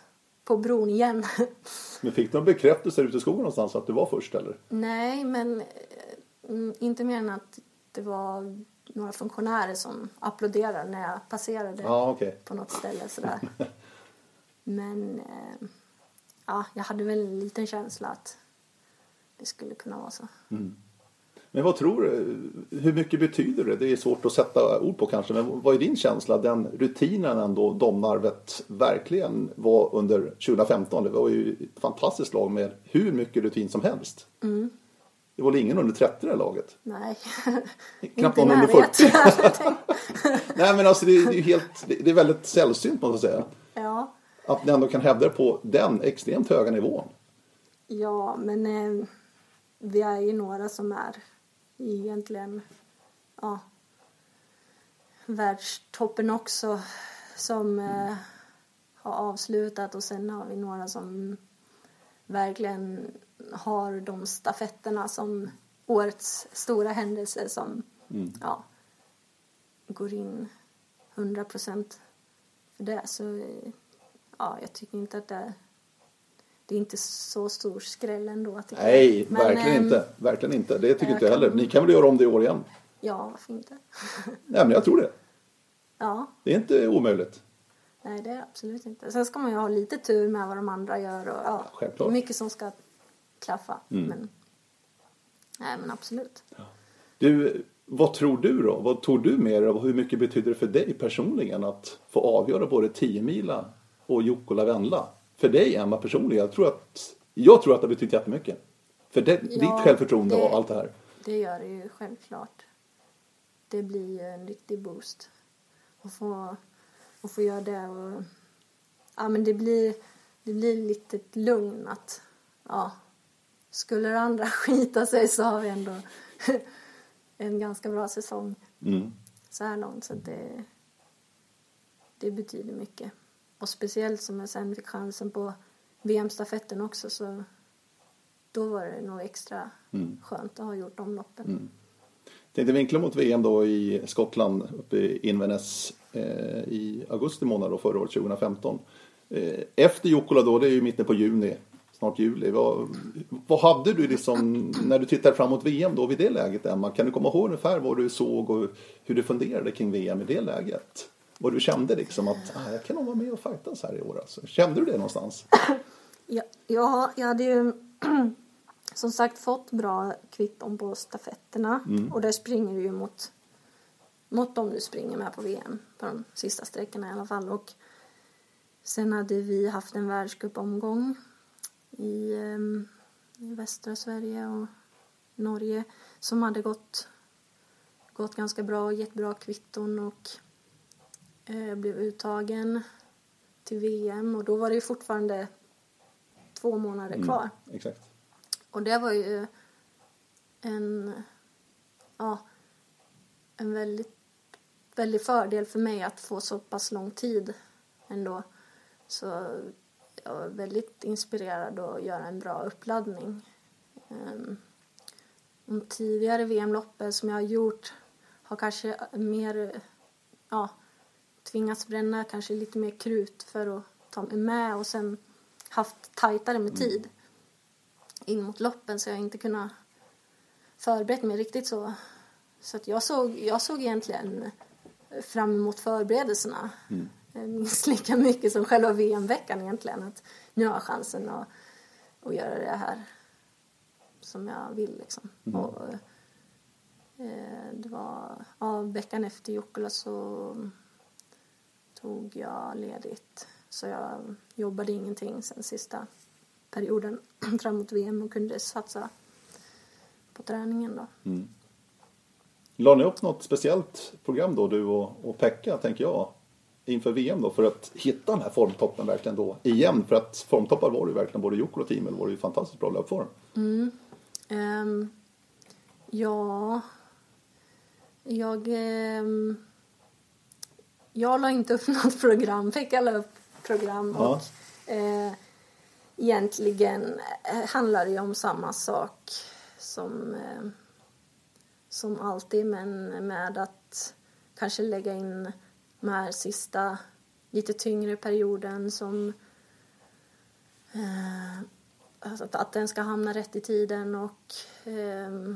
S2: på bron igen. [LAUGHS]
S1: Men fick du någon bekräftelse ute i skogen någonstans att du var först eller?
S2: Nej, men eh, mm, inte mer än att det var några funktionärer som applåderade när jag passerade
S1: Ja, okej.
S2: på något ställe sådär. [LAUGHS] Men eh, ja, jag hade väl en liten känsla att det skulle kunna vara så.
S1: Men vad tror du? Hur mycket betyder det? Det är svårt att sätta ord på kanske. Men vad är din känsla? Den rutinen ändå Domnarvet verkligen var under 2015. Det var ju ett fantastiskt lag med hur mycket rutin som helst. Det var väl ingen under 30 i det här laget?
S2: Nej,
S1: Knappt någon under
S2: närheten. [LAUGHS]
S1: Nej men alltså det är, det är helt, det är väldigt sällsynt måste jag säga.
S2: ja,
S1: Att ni ändå kan hävda det på den extremt höga nivån.
S2: ja, men eh, vi är ju några som är egentligen ja, världstoppen också som eh, har avslutat och sen har vi några som verkligen har de stafetterna som årets stora händelse som ja, går in 100 procent för det. Så ja, jag tycker inte att det är, det är inte så stor skräll ändå. tycker jag.
S1: Nej,
S2: Men,
S1: verkligen
S2: ehm,
S1: inte. Verkligen inte. Det tycker
S2: jag
S1: inte jag heller.
S2: kan-
S1: Ni kan väl göra om det i år igen?
S2: Ja, varför inte?
S1: Nej men jag tror det.
S2: ja,
S1: Det är inte omöjligt.
S2: Nej det är absolut inte. Sen ska man ju ha lite tur med vad de andra gör och ja,
S1: Självklart.
S2: mycket som ska klaffa. Men, nej men absolut.
S1: Du, vad tror du då? Vad tror du mer av hur mycket betyder det för dig personligen att få avgöra både 10 mila och Jukkola Venla? För dig Emma personligen, jag tror att, jag tror att det har betytt jättemycket. För det,
S2: Ja,
S1: ditt självförtroende
S2: det-
S1: och allt det här.
S2: Det gör det ju självklart. Det blir ju en riktig boost. Att få, att få göra det och... Ja, men det blir, det blir lite ett lugn att... Ja, skulle det andra [LAUGHS] skita sig så har vi ändå [LAUGHS] en ganska bra säsong
S1: Mm.
S2: så här långt. Så det, det betyder mycket. Och speciellt som jag sen fick chansen på VM-stafetten också så då var det nog extra
S1: Mm.
S2: skönt att ha gjort de loppen.
S1: Tänkte vinkla mot VM då i Skottland uppe i Inverness i augusti månad då, förra året 2015. Eh, efter Jukkola då, det är ju mitten på juni, snart juli. Vad, vad hade du liksom när du tittade fram mot VM då vid det läget Emma? Kan du komma ihåg ungefär vad du såg och hur du funderade kring VM i det läget? Vad du kände liksom att ah, jag kan nog vara med och fightas här i år alltså. Kände du det någonstans? [CLEARS THROAT]
S2: Ja, ja, jag hade ju [CLEARS THROAT] som sagt fått bra kvitton på stafetterna och där springer du ju mot, mot dem du springer med på VM på de sista sträckorna i alla fall. Och sen hade vi haft en världscupomgång i, ehm, i västra Sverige och Norge som hade gått, gått ganska bra och gett bra kvitton och eh, blev uttagen till VM och då var det ju fortfarande två månader kvar.
S1: Exakt.
S2: Och det var ju en, ja, en väldigt, väldigt fördel för mig att få så pass lång tid ändå. Så jag var väldigt inspirerad att göra en bra uppladdning. De tidigare VM-loppen som jag har gjort har kanske mer, ja, tvingats bränna kanske lite mer krut för att ta mig med och sen haft tajtare med tid in mot loppen så jag inte kunnat förberett mig riktigt så. Så att jag såg, jag såg egentligen fram emot förberedelserna eh, minst lika mycket som själva VM-veckan egentligen. Att nu har jag chansen att, att göra det här som jag vill liksom. Och, eh, det var, ja, veckan efter Jukkola så tog jag ledigt. Så jag jobbade ingenting sen sista perioden [CLEARS THROAT] framåt VM och kunde satsa på träningen då.
S1: La ni upp något speciellt program då, du och, och Pekka, tänker jag, inför VM då, för att hitta den här formtoppen verkligen då igen? För att formtoppar var det verkligen, både Jukkola och teamet var det ju fantastiskt bra löpform.
S2: Ehm, ja, jag... ehm, jag la inte upp [LAUGHS] något program. Pekka la upp program
S1: Ja.
S2: och eh, egentligen eh, handlar det ju om samma sak som, eh, som alltid men med att kanske lägga in de här sista lite tyngre perioden som eh, alltså att, att den ska hamna rätt i tiden och eh,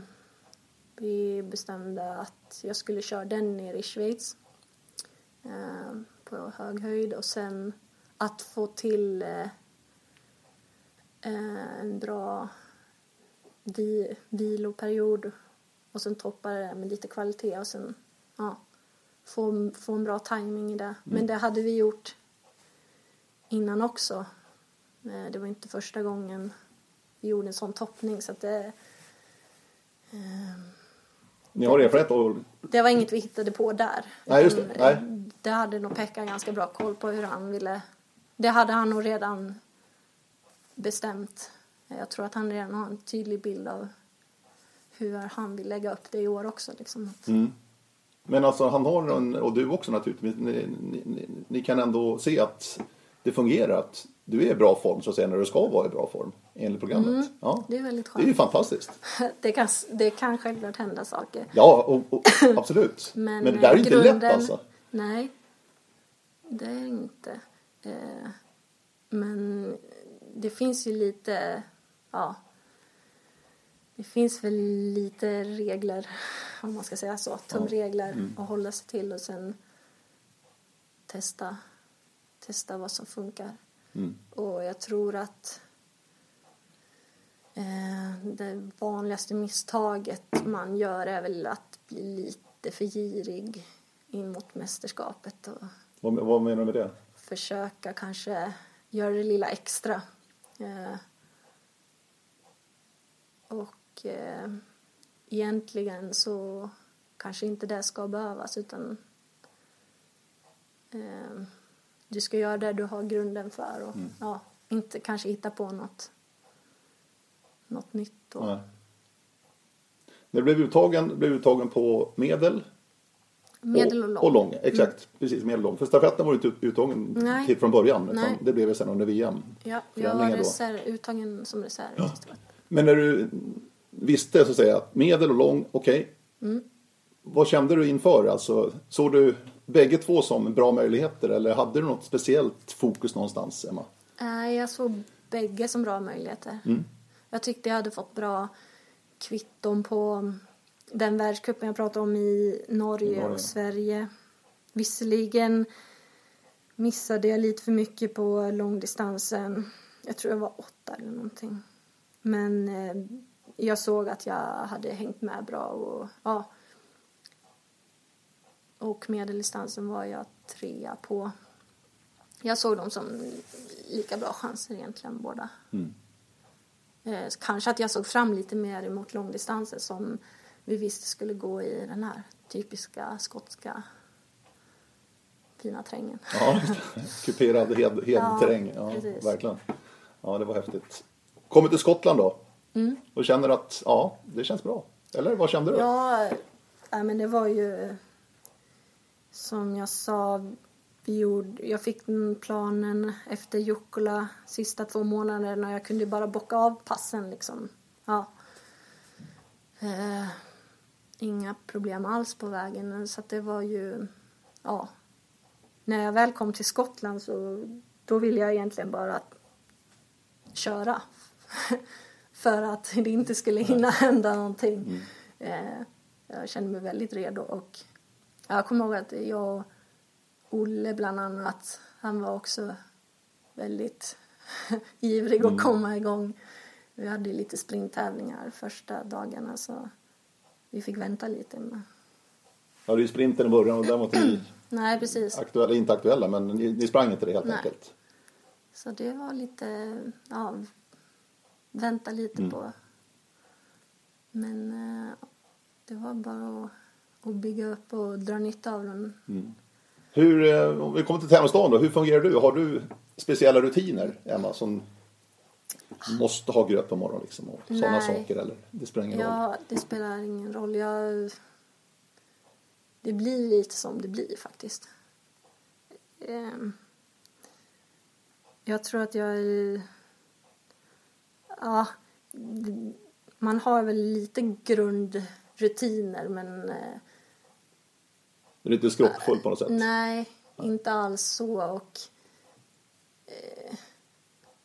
S2: vi bestämde att jag skulle köra den ner i Schweiz eh, på hög höjd och sen att få till eh, en bra vi, viloperiod och sen toppa det med lite kvalitet och sen ja, få, få en bra timing i det. Men det hade vi gjort innan också. Eh, Det var inte första gången vi gjorde en sån toppning så att det,
S1: Ni har erfarenhet och
S2: det var inget vi hittade på där.
S1: Nej, just det. Nej.
S2: eh, Det hade nog Pekka ganska bra koll på hur han ville. Det hade han nog redan bestämt. Jag tror att han redan har en tydlig bild av hur han vill lägga upp det i år också. Liksom. Att-
S1: Men alltså han har en, och du också naturligtvis, ni, ni, ni, ni kan ändå se att det fungerar, att du är i bra form så att säga när du ska vara i bra form enligt programmet. Ja.
S2: Mm. Det är väldigt
S1: Det är ju
S2: skönt.
S1: fantastiskt. [LAUGHS]
S2: Det kan, det kan självklart hända saker.
S1: Ja, och, och, absolut. [LAUGHS] Men, det där är inte lätt alltså.
S2: Nej, det är inte. Eh, men det finns ju lite, ja. Det finns väl lite regler, om man ska säga så, tumregler
S1: Mm.
S2: att hålla sig till och sen testa, testa vad som funkar.
S1: Mm.
S2: Och jag tror att eh, det vanligaste misstaget man gör är väl att bli lite för girig in mot mästerskapet och
S1: Vad, vad menar du med det?
S2: försöka kanske göra det lilla extra. Eh, och eh, egentligen så kanske inte det ska behövas utan eh, du ska göra det du har grunden för och ja, inte kanske hitta på något, något nytt. Och,
S1: Nej. När du blev uttagen, blev uttagen på medel.
S2: Medel och lång.
S1: Och lång, exakt. Precis, medel och lång. För stafetten var ju inte uttagen till från början. Utan
S2: Nej.
S1: det blev ju sen under VM.
S2: Ja, jag var reserv, uttagen som reserv.
S1: Ja.
S2: det.
S1: Men när du visste så att säga medel och lång, okej.
S2: Mm.
S1: Vad kände du inför? Alltså, såg du bägge två som bra möjligheter eller hade du något speciellt fokus någonstans, Emma?
S2: Jag såg bägge som bra möjligheter.
S1: Mm.
S2: Jag tyckte jag hade fått bra kvitton på den världscupen jag pratade om i Norge,
S1: Norge.
S2: och Sverige. Visserligen missade jag lite för mycket på långdistansen. Jag tror jag var åtta eller någonting. Men eh, jag såg att jag hade hängt med bra och ja. Och medeldistansen var jag trea på. Jag såg dem som lika bra chanser egentligen båda.
S1: Mm.
S2: Eh, kanske att jag såg fram lite mer emot långdistanser som vi visste skulle gå i den här typiska skotska fina terrängen.
S1: Ja, [LAUGHS] kuperad hed, [LAUGHS] hedterräng. Ja,
S2: precis.
S1: verkligen. Ja, det var häftigt. Kommer till Skottland då.
S2: Mm.
S1: Och känner att, ja, det känns bra. Eller vad kände du?
S2: Ja, nej, men det var ju som jag sa, vi gjorde, jag fick planen efter Jukkola sista två månaderna och jag kunde bara bocka av passen liksom. Ja. Eh, inga problem alls på vägen så att det var ju, ja. När jag väl kom till Skottland så då ville jag egentligen bara köra. [LAUGHS] För att [LAUGHS] det inte skulle hinna hända någonting. Eh, jag kände mig väldigt redo och jag kommer ihåg att jag och Olle bland annat, han var också väldigt [LAUGHS] ivrig att komma igång. Vi hade lite springtävlingar första dagarna så vi fick vänta lite. Men...
S1: Ja, det är ju sprinten i början och den var ni [CLEARS THROAT]
S2: Nej, precis.
S1: aktuella, inte aktuella, men ni, ni sprang inte det helt
S2: Nej.
S1: enkelt.
S2: Så det var lite, ja, vänta lite på. Men eh, det var bara att, bygga upp och dra nytta av den.
S1: Hur, eh, om vi kommer till tävlingsdagen då, hur fungerar du? Har du speciella rutiner, Emma, som måste ha gröt på morgonen liksom, och sådana
S2: Nej.
S1: saker? Eller? Det spelar ingen roll.
S2: Ja, det spelar ingen roll. Jag, det blir lite som det blir faktiskt. Ehm, jag tror att jag är... Ja, man har väl lite grundrutiner men eh,
S1: Det är lite skrockfull på något sätt.
S2: nej, inte alls så. Och, eh,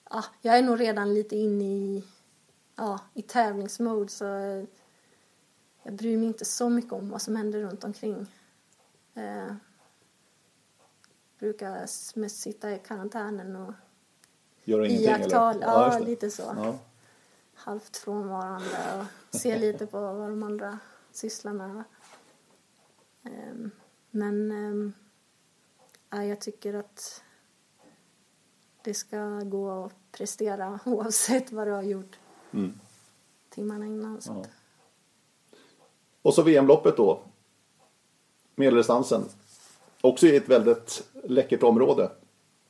S2: ja, jag är nog redan lite inne i, ja, i tävlingsmode så eh, jag bryr mig inte så mycket om vad som händer runt omkring. Eh, brukar sitta i karantänen och
S1: Gör ingenting
S2: iaktta,
S1: eller?
S2: ja,
S1: det.
S2: lite så.
S1: Ja.
S2: Halvt frånvarande och se lite på vad de andra sysslar med. Ehm, Men ehm, ja, jag tycker att det ska gå att prestera [LAUGHS] oavsett vad du har gjort
S1: Mm.
S2: timmarna innan. Så
S1: Ja. Och så VM-loppet då. Medeldistansen. Också i ett väldigt läckert område.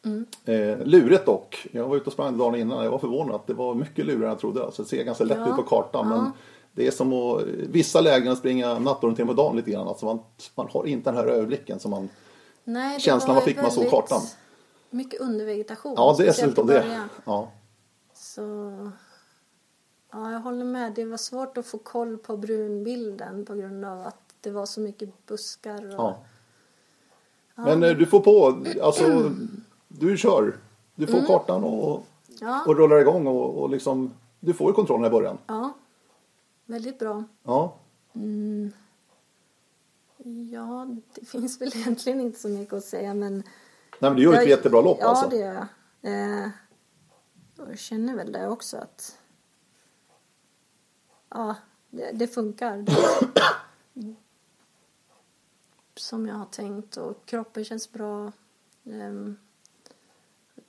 S2: Mm.
S1: Eh, lurigt dock. Jag var ute och sprang dagen innan. Jag var förvånad att det var mycket lurigare än jag trodde. Alltså, det ser ganska lätt
S2: Ja,
S1: ut på kartan. Men
S2: ja.
S1: det är som att vissa lägen springa nattorientering på dagen lite grann. Alltså man, man har inte den här överblicken som man...
S2: Nej,
S1: Känslan man fick man såg kartan.
S2: Mycket undervegetation.
S1: Ja, det är dessutom det. Ja.
S2: Så ja, jag håller med. Det var svårt att få koll på brunbilden på grund av att det var så mycket buskar. Och,
S1: Ja. Men eh, du får på, alltså [CLEARS THROAT] du kör. Du
S2: Mm.
S1: får kartan och,
S2: ja,
S1: och rullar igång och, och liksom, du får ju kontrollen i början.
S2: ja, väldigt bra.
S1: Ja,
S2: Ja, det finns väl egentligen inte så mycket att säga men...
S1: Nej, men du gör ett
S2: jag-
S1: jättebra lopp
S2: ja,
S1: alltså.
S2: det gör jag. Eh, jag känner väl det också att... Ja, det, det funkar. Det, som jag har tänkt och kroppen känns bra. Ehm,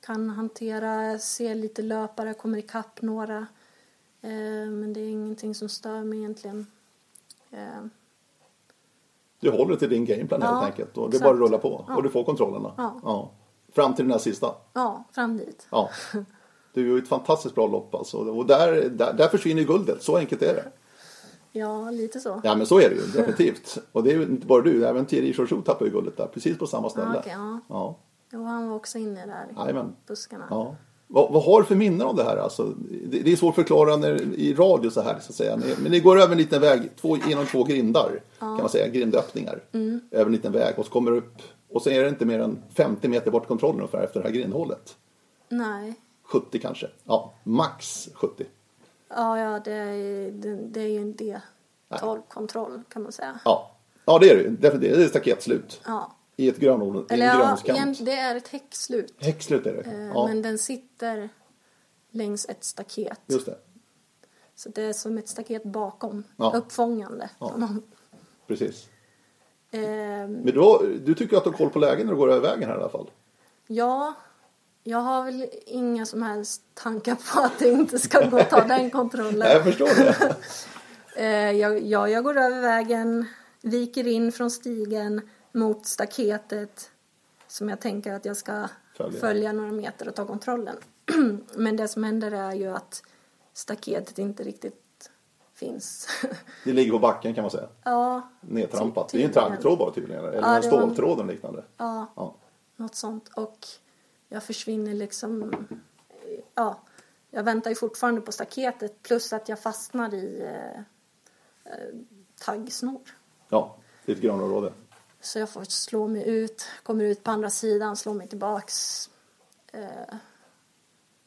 S2: kan hantera, se lite löpare, kommer ikapp några. Ehm, men det är ingenting som stör mig egentligen. Ehm,
S1: Du håller till din gameplan
S2: Ja,
S1: helt enkelt. Och det är bara att rulla på.
S2: Ja.
S1: Och du får kontrollerna.
S2: Ja.
S1: Fram till den här sista.
S2: ja, fram dit.
S1: Ja. Du gör ju ett fantastiskt bra lopp alltså. Och där, där, där försvinner guldet. Så enkelt är det.
S2: Ja, lite så.
S1: Ja men så är det ju definitivt. Och det är ju inte bara du, även Thierry Chouchou tappade ju guldet där, precis på samma ställe.
S2: Ja, okej, ja.
S1: Ja.
S2: Jo, han var också inne där i
S1: Jajamän.
S2: buskarna.
S1: Ja. Vad, vad har du för minnen av det här? Alltså, det, det är svårt att förklara när, i radio så här så att säga. Men ni går över en liten väg, två, genom två grindar kan man säga, grindöppningar. Över en liten väg och så kommer du upp och så är det inte mer än 50 meter bort kontrollen ungefär efter det här grindhålet.
S2: Nej.
S1: 70 kanske. Ja, max 70.
S2: Ja, ja det, är, det, det är ju en D12-kontroll kan man säga.
S1: Ja, ja det är det ju. Det är staketslut.
S2: Ja.
S1: I ett grönområde, i
S2: Eller
S1: en
S2: ja,
S1: grönskant.
S2: jämt- det är ett häckslut.
S1: Häckslut är det.
S2: Eh,
S1: Ja,
S2: Men den sitter längs ett staket.
S1: just det.
S2: Så det är som ett staket bakom.
S1: Ja.
S2: Uppfångande.
S1: Ja.
S2: Ja.
S1: Precis.
S2: Ehm,
S1: Men du, har, du tycker att du har koll på lägen när du går över vägen här i alla fall?
S2: ja, jag har väl inga som helst tankar på att det inte ska gå att ta [LAUGHS] den kontrollen.
S1: Jag förstår det. [LAUGHS]
S2: Eh, jag, ja, jag går över vägen, viker in från stigen mot staketet som jag tänker att jag ska
S1: Följa.
S2: följa, några meter och ta kontrollen. [CLEARS THROAT] Men det som händer är ju att staketet inte riktigt finns. [LAUGHS]
S1: Det ligger på backen kan man säga.
S2: ja,
S1: Nedtrampat.
S2: Ty-
S1: Det är en
S2: tydligen.
S1: taggtråd bara tydligen. Eller
S2: Ja,
S1: en ståltråd eller liknande.
S2: ja,
S1: Ja.
S2: något sånt. Och jag försvinner liksom... Ja, jag väntar ju fortfarande på staketet plus att jag fastnar i eh, eh, taggsnor.
S1: ja, ett grönområde.
S2: Så jag får slå mig ut, kommer ut på andra sidan, slår mig tillbaks. Eh,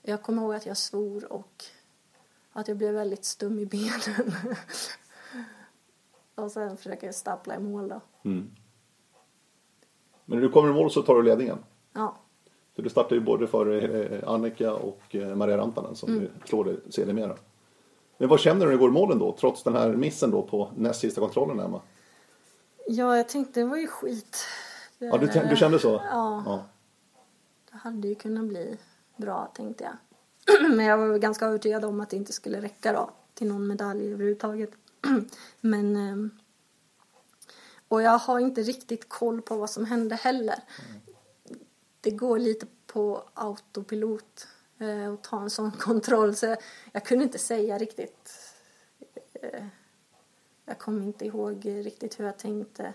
S2: jag kommer ihåg att jag svor och att jag blev väldigt stum i benen. [LAUGHS] och sen försöker jag stappla i mål då.
S1: Men när du kommer i mål så tar du ledningen.
S2: Ja,
S1: För du startar ju både för eh, Annika och eh, Maria Rantanen som
S2: Mm.
S1: du slår dig sedermera. Men vad känner du när du går i målen då? Trots den här missen då på näst sista kontrollen Emma?
S2: Ja jag tänkte det var ju skit. Det,
S1: Ja, du, du kände så?
S2: Ja.
S1: ja.
S2: Det hade ju kunnat bli bra tänkte jag. [CLEARS THROAT] Men jag var ganska övertygad om att det inte skulle räcka då till någon medalj överhuvudtaget. [CLEARS THROAT] Men ehm, och jag har inte riktigt koll på vad som hände heller. Det går lite på autopilot eh, att ta en sån [LAUGHS] kontroll så jag, jag kunde inte säga riktigt. Eh, jag kommer inte ihåg riktigt hur jag tänkte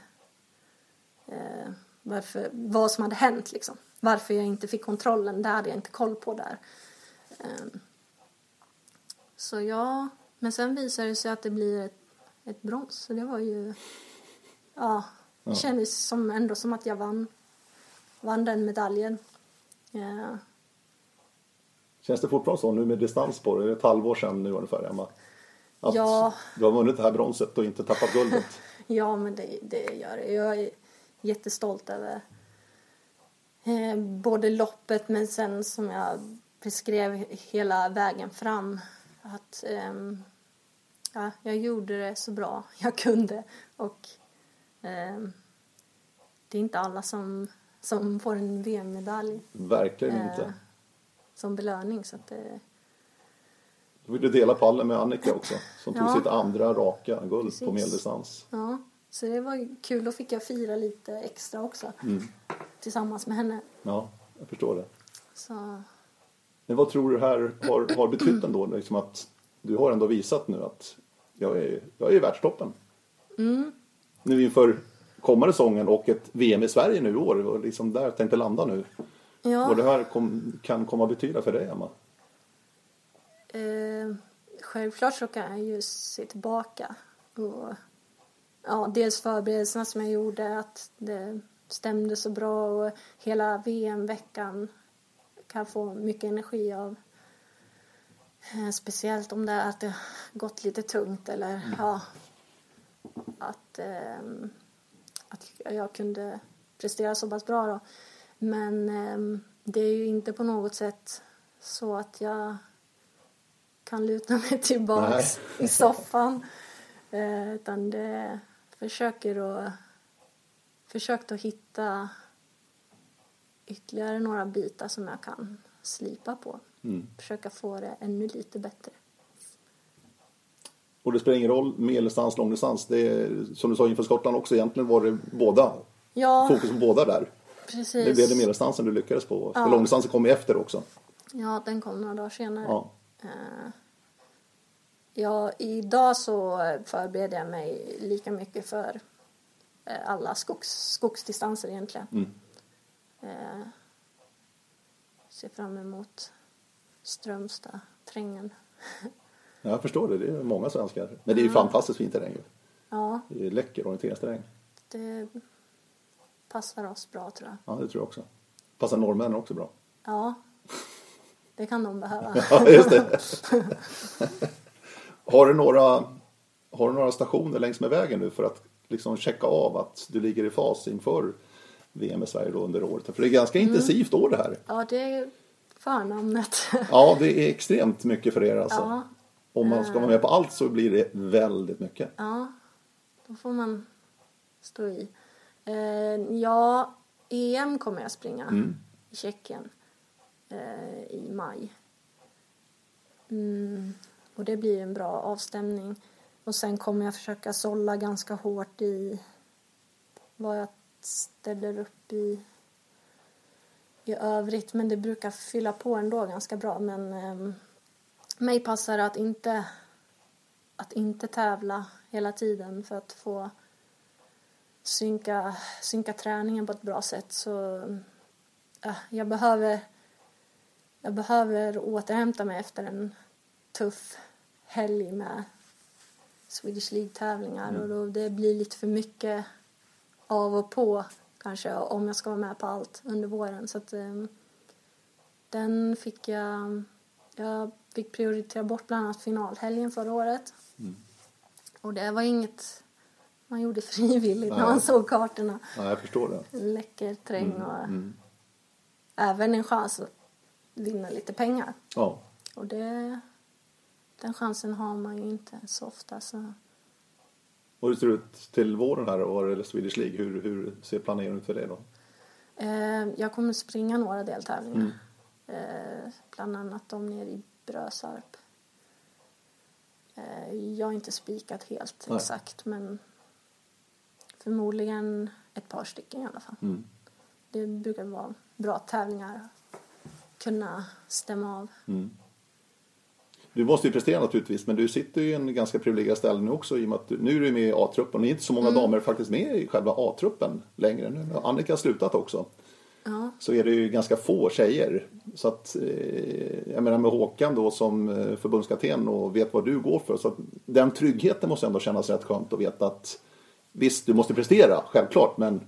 S2: eh, varför, vad som hade hänt liksom. Varför jag inte fick kontrollen, det hade jag inte koll på där. Ehm, så ja, men sen visade det sig att det blir ett, ett brons. Så det var ju, ja, det kändes som, ändå som att jag vann, vann den medaljen. Ja,
S1: Känns det fortfarande så nu med distans på det? Det är ett halvår sedan nu ungefär Emma. Att
S2: Ja.
S1: du har vunnit det här bronset och inte tappat guldet. [LAUGHS]
S2: Ja, men det, det gör det. Jag är jättestolt över eh, både loppet men sen som jag beskrev hela vägen fram. Att ehm, ja, jag gjorde det så bra [LAUGHS] jag kunde och ehm, det är inte alla som, som får en VM-medalj
S1: Verkligen
S2: eh,
S1: inte.
S2: som belöning så att det,
S1: Då vill du dela pallen med Annika också. Som tog
S2: Ja.
S1: sitt andra raka guld på
S2: Precis.
S1: medeldistans.
S2: ja, så det var kul. Då fick jag fira lite extra också tillsammans med henne.
S1: Ja, jag förstår det.
S2: Så
S1: Men vad tror du här har, har betytt ändå? Liksom att du har ändå visat nu att jag är, jag är i världstoppen.
S2: Mm.
S1: Nu inför kommande säsongen och ett VM i Sverige nu i år. Och liksom där tänkte landa nu.
S2: Ja,
S1: Vad det här kom, kan komma att betyda för dig Emma?
S2: Eh, självklart så kan jag ju se tillbaka. Och, ja, dels förberedelserna som jag gjorde, att det stämde så bra och hela VM-veckan kan få mycket energi av. Eh, speciellt om det att det gått lite tungt eller ja, att, ehm, att jag kunde prestera så pass bra då. Men ehm, det är ju inte på något sätt så att jag kan luta mig [LAUGHS] tillbaks i soffan. Eh, utan det försöker att försökt att hitta ytterligare några bitar som jag kan slipa på.
S1: Mm.
S2: Försöka få det ännu lite bättre.
S1: Och det spelar ingen roll medeldistans, långdistans. Det är, som du sa inför Skottland också, egentligen var det båda.
S2: Ja,
S1: Fokus på båda där.
S2: precis.
S1: Det blev det medeldistansen du lyckades på.
S2: Ja.
S1: Långdistansen kom efter också.
S2: Ja, den kom några dagar senare.
S1: Ja.
S2: Eh, Ja, idag så förbereder jag mig lika mycket för eh, alla skogs, skogsdistanser egentligen.
S1: Mm.
S2: Eh, ser fram emot Strömstad, Trängen.
S1: Jag förstår det, det är många svenskar. Men det är ju fantastiskt fin terräng. ju.
S2: Ja,
S1: Det är läcker orienteringsterräng.
S2: det passar oss bra tror jag.
S1: Ja, det tror jag också. Passar norrmännen också bra.
S2: Ja, det kan de behöva. [LAUGHS]
S1: Ja, just det. har, du några, har du några stationer längs med vägen nu för att liksom checka av att du ligger i fas inför VM i Sverige då under året? För det är ganska intensivt år det här.
S2: Ja, det är förnamnet. [LAUGHS]
S1: Ja, det är extremt mycket för er alltså.
S2: Ja,
S1: Om man ska vara med på allt så blir det väldigt mycket.
S2: ja, då får man stå i. Eh, ja, EM kommer jag springa i Tjeckien eh, i maj. Mm, och det blir en bra avstämning. Och sen kommer jag försöka sålla ganska hårt i vad jag ställer upp i i övrigt. Men det brukar fylla på ändå ganska bra. Men eh, mig passar det att inte, att inte tävla hela tiden för att få synka, synka träningen på ett bra sätt. Så eh, jag, behöver, jag behöver återhämta mig efter en tuff helg med Swedish League-tävlingar och då det blir lite för mycket av och på kanske om jag ska vara med på allt under våren. Så att, ehm, den fick jag... Jag fick prioritera bort bland annat finalhelgen förra året. Och det var inget man gjorde [LAUGHS] frivilligt när
S1: Nej.
S2: man såg kartorna.
S1: Ja, jag förstår det.
S2: Läcker terräng och
S1: Mm.
S2: även en chans att vinna lite pengar.
S1: Ja.
S2: Och det, den chansen har man ju inte så ofta. Så.
S1: Och hur ser det ut till våren här och är det Swedish League? Hur, hur ser planeringen ut för det då?
S2: Eh, jag kommer springa några deltävlingar. Eh, bland annat de nere i Brösarp. Eh, jag har inte spikat helt
S1: Nej.
S2: exakt men förmodligen ett par stycken i alla fall.
S1: Mm.
S2: Det brukar vara bra tävlingar. Kunna stämma av.
S1: Mm. Du måste ju prestera naturligtvis, men du sitter ju i en ganska privilegierad ställning nu också i och med att du, nu är du med i A-truppen. Det är inte så många damer faktiskt med i själva A-truppen längre. Nu har Annika slutat också.
S2: Ja,
S1: Så är det ju ganska få tjejer. Så att, eh, jag menar med Håkan då som eh, förbundskapten och vet vad du går för. Så att den tryggheten måste ändå kännas rätt skönt att veta att visst, du måste prestera, självklart, men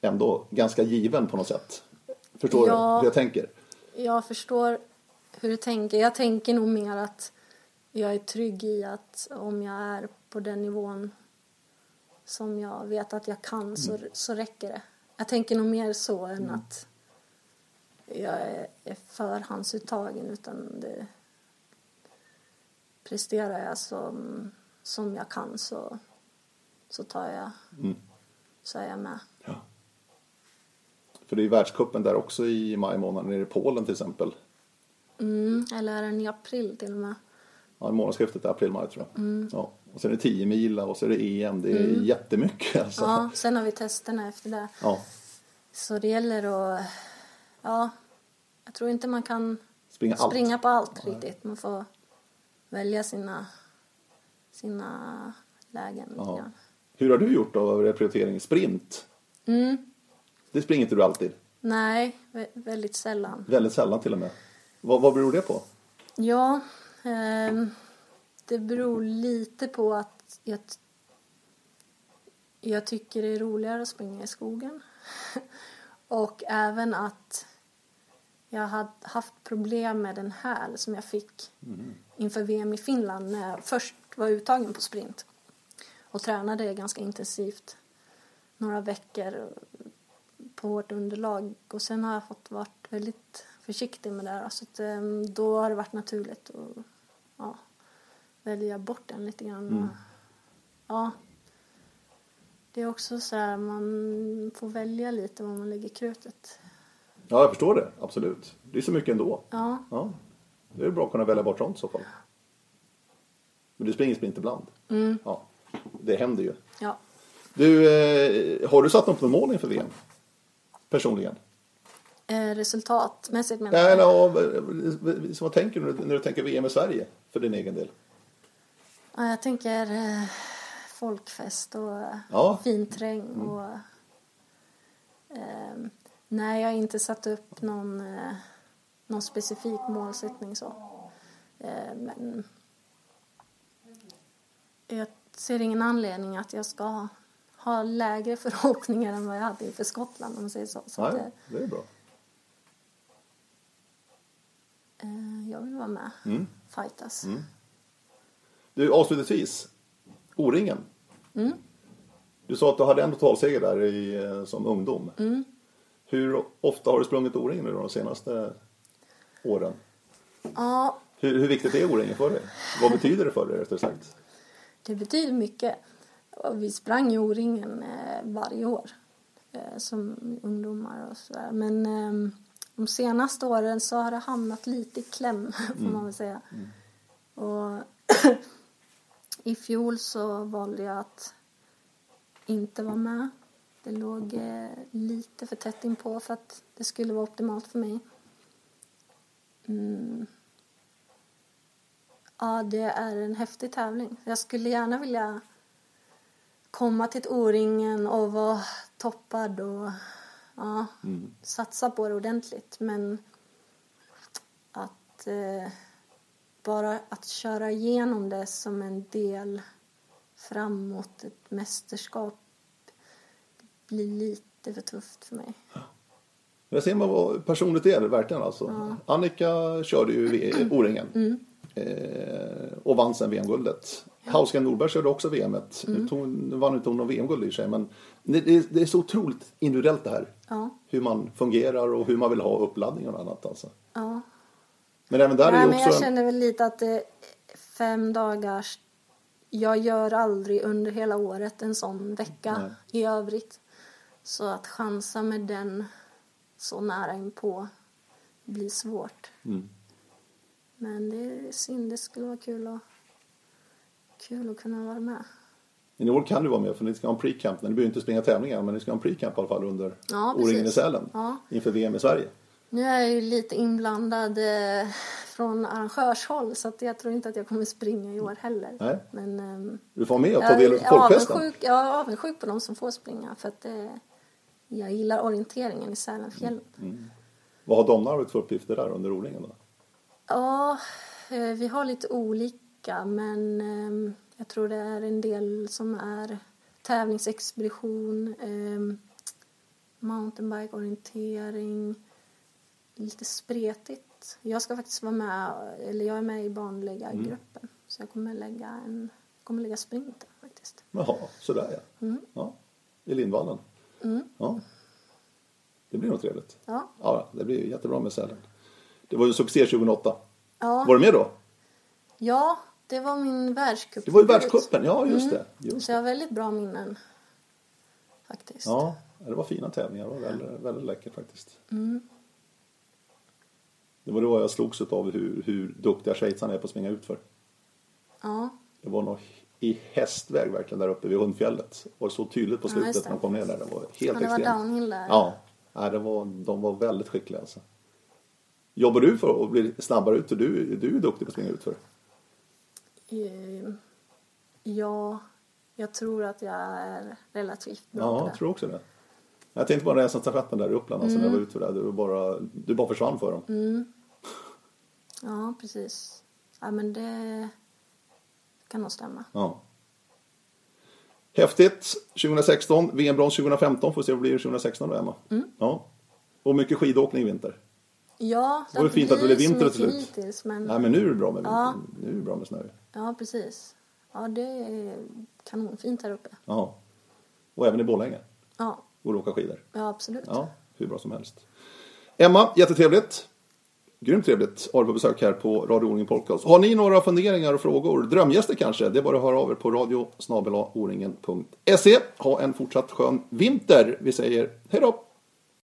S1: ändå ganska given på något sätt. Förstår
S2: Ja.
S1: du hur jag tänker?
S2: Jag förstår hur du tänker. Jag tänker nog mer att jag är trygg i att om jag är på den nivån som jag vet att jag kan så, så räcker det. Jag tänker nog mer så än att jag är, är förhandsuttagen utan det presterar jag som, som jag kan så, så tar jag
S1: Mm.
S2: så är jag med.
S1: För det är ju världscupen där också i maj månad, nere i Polen till exempel.
S2: Mm, eller är den i april till och med?
S1: Ja, månadsskiftet är april-maj tror jag.
S2: Mm.
S1: Ja. Och sen är det 10 mila och så är det EM. Det är jättemycket alltså.
S2: Ja, sen har vi testerna efter det.
S1: Ja.
S2: Så det gäller att... Ja, jag tror inte man kan
S1: Springa allt.
S2: springa på allt riktigt. Man får välja sina, sina lägen
S1: Ja. Hur har du gjort då av prioritering? Sprint?
S2: Mm,
S1: Det springer inte du alltid.
S2: nej, vä- väldigt sällan.
S1: Väldigt sällan till och med. Vad, vad beror det på?
S2: Ja, ehm, det beror lite på att jag, jag tycker det är roligare att springa i skogen. [LAUGHS] Och även att jag hade haft problem med den häl som jag fick inför VM i Finland när jag först var uttagen på sprint. Och tränade ganska intensivt några veckor på hårt underlag. Och sen har jag fått varit väldigt försiktig med det här. Så att, ehm, då har det varit naturligt att ja, välja bort den lite grann. Och, ja. Det är också så här, man får välja lite var man lägger krutet.
S1: Ja, jag förstår det. Absolut. Det är så mycket ändå.
S2: Ja,
S1: Ja. Det är bra att kunna välja bort sånt i så fall. Men du springer sprint ibland.
S2: Mm.
S1: Ja. Det händer ju.
S2: ja.
S1: Du, eh, har du satt något mål inför VM? Personligen?
S2: Eh, resultatmässigt menar jag.
S1: eller, ja, vad- tänker du när du tänker VM i Sverige? För din egen del?
S2: Ja, jag tänker eh, folkfest och
S1: Ja.
S2: fin terräng och... Eh, nej, jag har inte satt upp någon, eh, någon specifik målsättning så. Eh, men jag ser ingen anledning att jag ska ha, ha lägre förhoppningar än vad jag hade inför Skottland om man säger så. så
S1: Nej, det är bra.
S2: eh, jag vill vara med.
S1: Mm.
S2: Fightas.
S1: Du, avslutningsvis. O-ringen.
S2: Mm.
S1: Du sa att du hade en totalseger där i, eh, som ungdom.
S2: Mm.
S1: Hur ofta har du sprungit O-ringen nu de senaste åren?
S2: Ja,
S1: Hur, hur viktigt är O-ringen för dig? Vad betyder det för dig rättare sagt?
S2: Det betyder mycket. Och Vi sprang ju O-ringen eh, varje år eh, som ungdomar och sådär. Men eh, de senaste åren så har det hamnat lite i kläm [LAUGHS] får man väl säga. Och [CLEARS THROAT] i fjol så valde jag att inte vara med. Det låg eh, lite för tätt inpå för att det skulle vara optimalt för mig. Mm. Ja, det är en häftig tävling. Jag skulle gärna vilja komma till O-ringen och vara toppad och ja, satsa på det ordentligt. Men att eh, bara att köra igenom det som en del framåt ett mästerskap blir lite för tufft för mig.
S1: Där ser man vad personligt det är verkligen alltså. Annika körde ju [CLEARS THROAT] O-ringen.
S2: Mm.
S1: Eh, och vann sen VM-guldet. Hausken Norberg körde också VM.
S2: Mm.
S1: Nu vann inte hon någon VM-guld i sig. Men det, det, är så otroligt individuellt det här.
S2: Ja,
S1: Hur man fungerar och hur man vill ha uppladdning och annat alltså.
S2: ja.
S1: Men även där är
S2: Nej,
S1: ju
S2: men jag
S1: också...
S2: känner väl lite att det är fem dagars... Jag gör aldrig under hela året en sån vecka
S1: Nej.
S2: i övrigt. Så att chansa med den så nära inpå blir svårt.
S1: Mm.
S2: Men det är synd, det skulle vara kul att, kul att kunna vara med.
S1: Men i år kan du vara med för ni ska ha en pre-camp. Ni behöver inte springa tävlingar men ni ska ha en pre-camp i alla fall under
S2: Ja,
S1: O-ringen i. Sälen.
S2: Ja.
S1: Inför VM i Sverige.
S2: Nu är jag ju lite inblandad eh, från arrangörshåll så att jag tror inte att jag kommer springa i år heller.
S1: Nej.
S2: Men, ehm,
S1: Du får med och ta del av folkfesten.
S2: avundsjuk, jag är avundsjuk på de som får springa för att eh, jag gillar orienteringen i Sälenfjällen.
S1: Mm. Vad har Domnarvet för uppgifter där under O-ringen då?
S2: Ja, eh, vi har lite olika men eh, jag tror det är en del som är tävlingsexpedition, eh, mountainbike-orientering, lite spretigt. Jag ska faktiskt vara med, eller jag är med i barnläggargruppen så jag kommer lägga en, kommer lägga sprinten faktiskt.
S1: Jaha, sådär ja.
S2: Mm.
S1: ja. I Lindvallen. Ja. Det blir nog trevligt.
S2: Ja,
S1: Ja, det blir jättebra med Sälen. Det var ju succé 2008.
S2: ja.
S1: Var du med då?
S2: Ja, det var min världscup.
S1: Det var ju världscupen, ja just det. Just.
S2: Så jag har väldigt bra minnen. Faktiskt.
S1: Ja, det var fina tävlingar. Det var väldigt, väldigt läckert faktiskt.
S2: Mm.
S1: Det var då jag slogs av hur, hur duktiga schweizarna är på att springa utför.
S2: Ja,
S1: Det var nog i hästväg verkligen där uppe vid Hundfjället. Det var så tydligt på
S2: Ja,
S1: slutet
S2: det.
S1: när de kom ner där. Det var helt
S2: ja det var
S1: extremt.
S2: downhill där.
S1: Ja, nej, det var, de var väldigt skickliga alltså. Jobbar du för att bli snabbare ut? Du, du är duktig på att springa utför.
S2: Eh, Ja, jag tror att jag är relativt bra
S1: Ja, jag tror också det. Jag tänkte bara när stafetten där i Uppland, alltså när
S2: Mm.
S1: jag var ute där, du bara, du bara försvann för dem.
S2: Ja, precis. Ja, men det kan nog stämma.
S1: Ja. Häftigt. 2016, VM-brons 2015. Får se vad det blir 2016 då, Emma.
S2: Mm.
S1: Ja. Och mycket skidåkning i vinter.
S2: Ja,
S1: Det var ju fint att det blev
S2: blivit så
S1: vinter till
S2: mycket
S1: slut.
S2: Hittills, men...
S1: Nej, men nu är det bra med,
S2: Ja.
S1: nu är det bra med snö.
S2: Ja, precis. Ja, det är kanonfint här uppe.
S1: Ja. Och även i Borlänge.
S2: Ja,
S1: Går att åka skidor.
S2: ja absolut.
S1: Ja, hur bra som helst. Emma, jättetrevligt. Grymt trevligt att ha på besök här på Radio O-ringen Podcast. Har ni några funderingar och frågor, drömgäster kanske, det är bara att höra av er på radio Ha en fortsatt skön vinter. Vi säger hej då!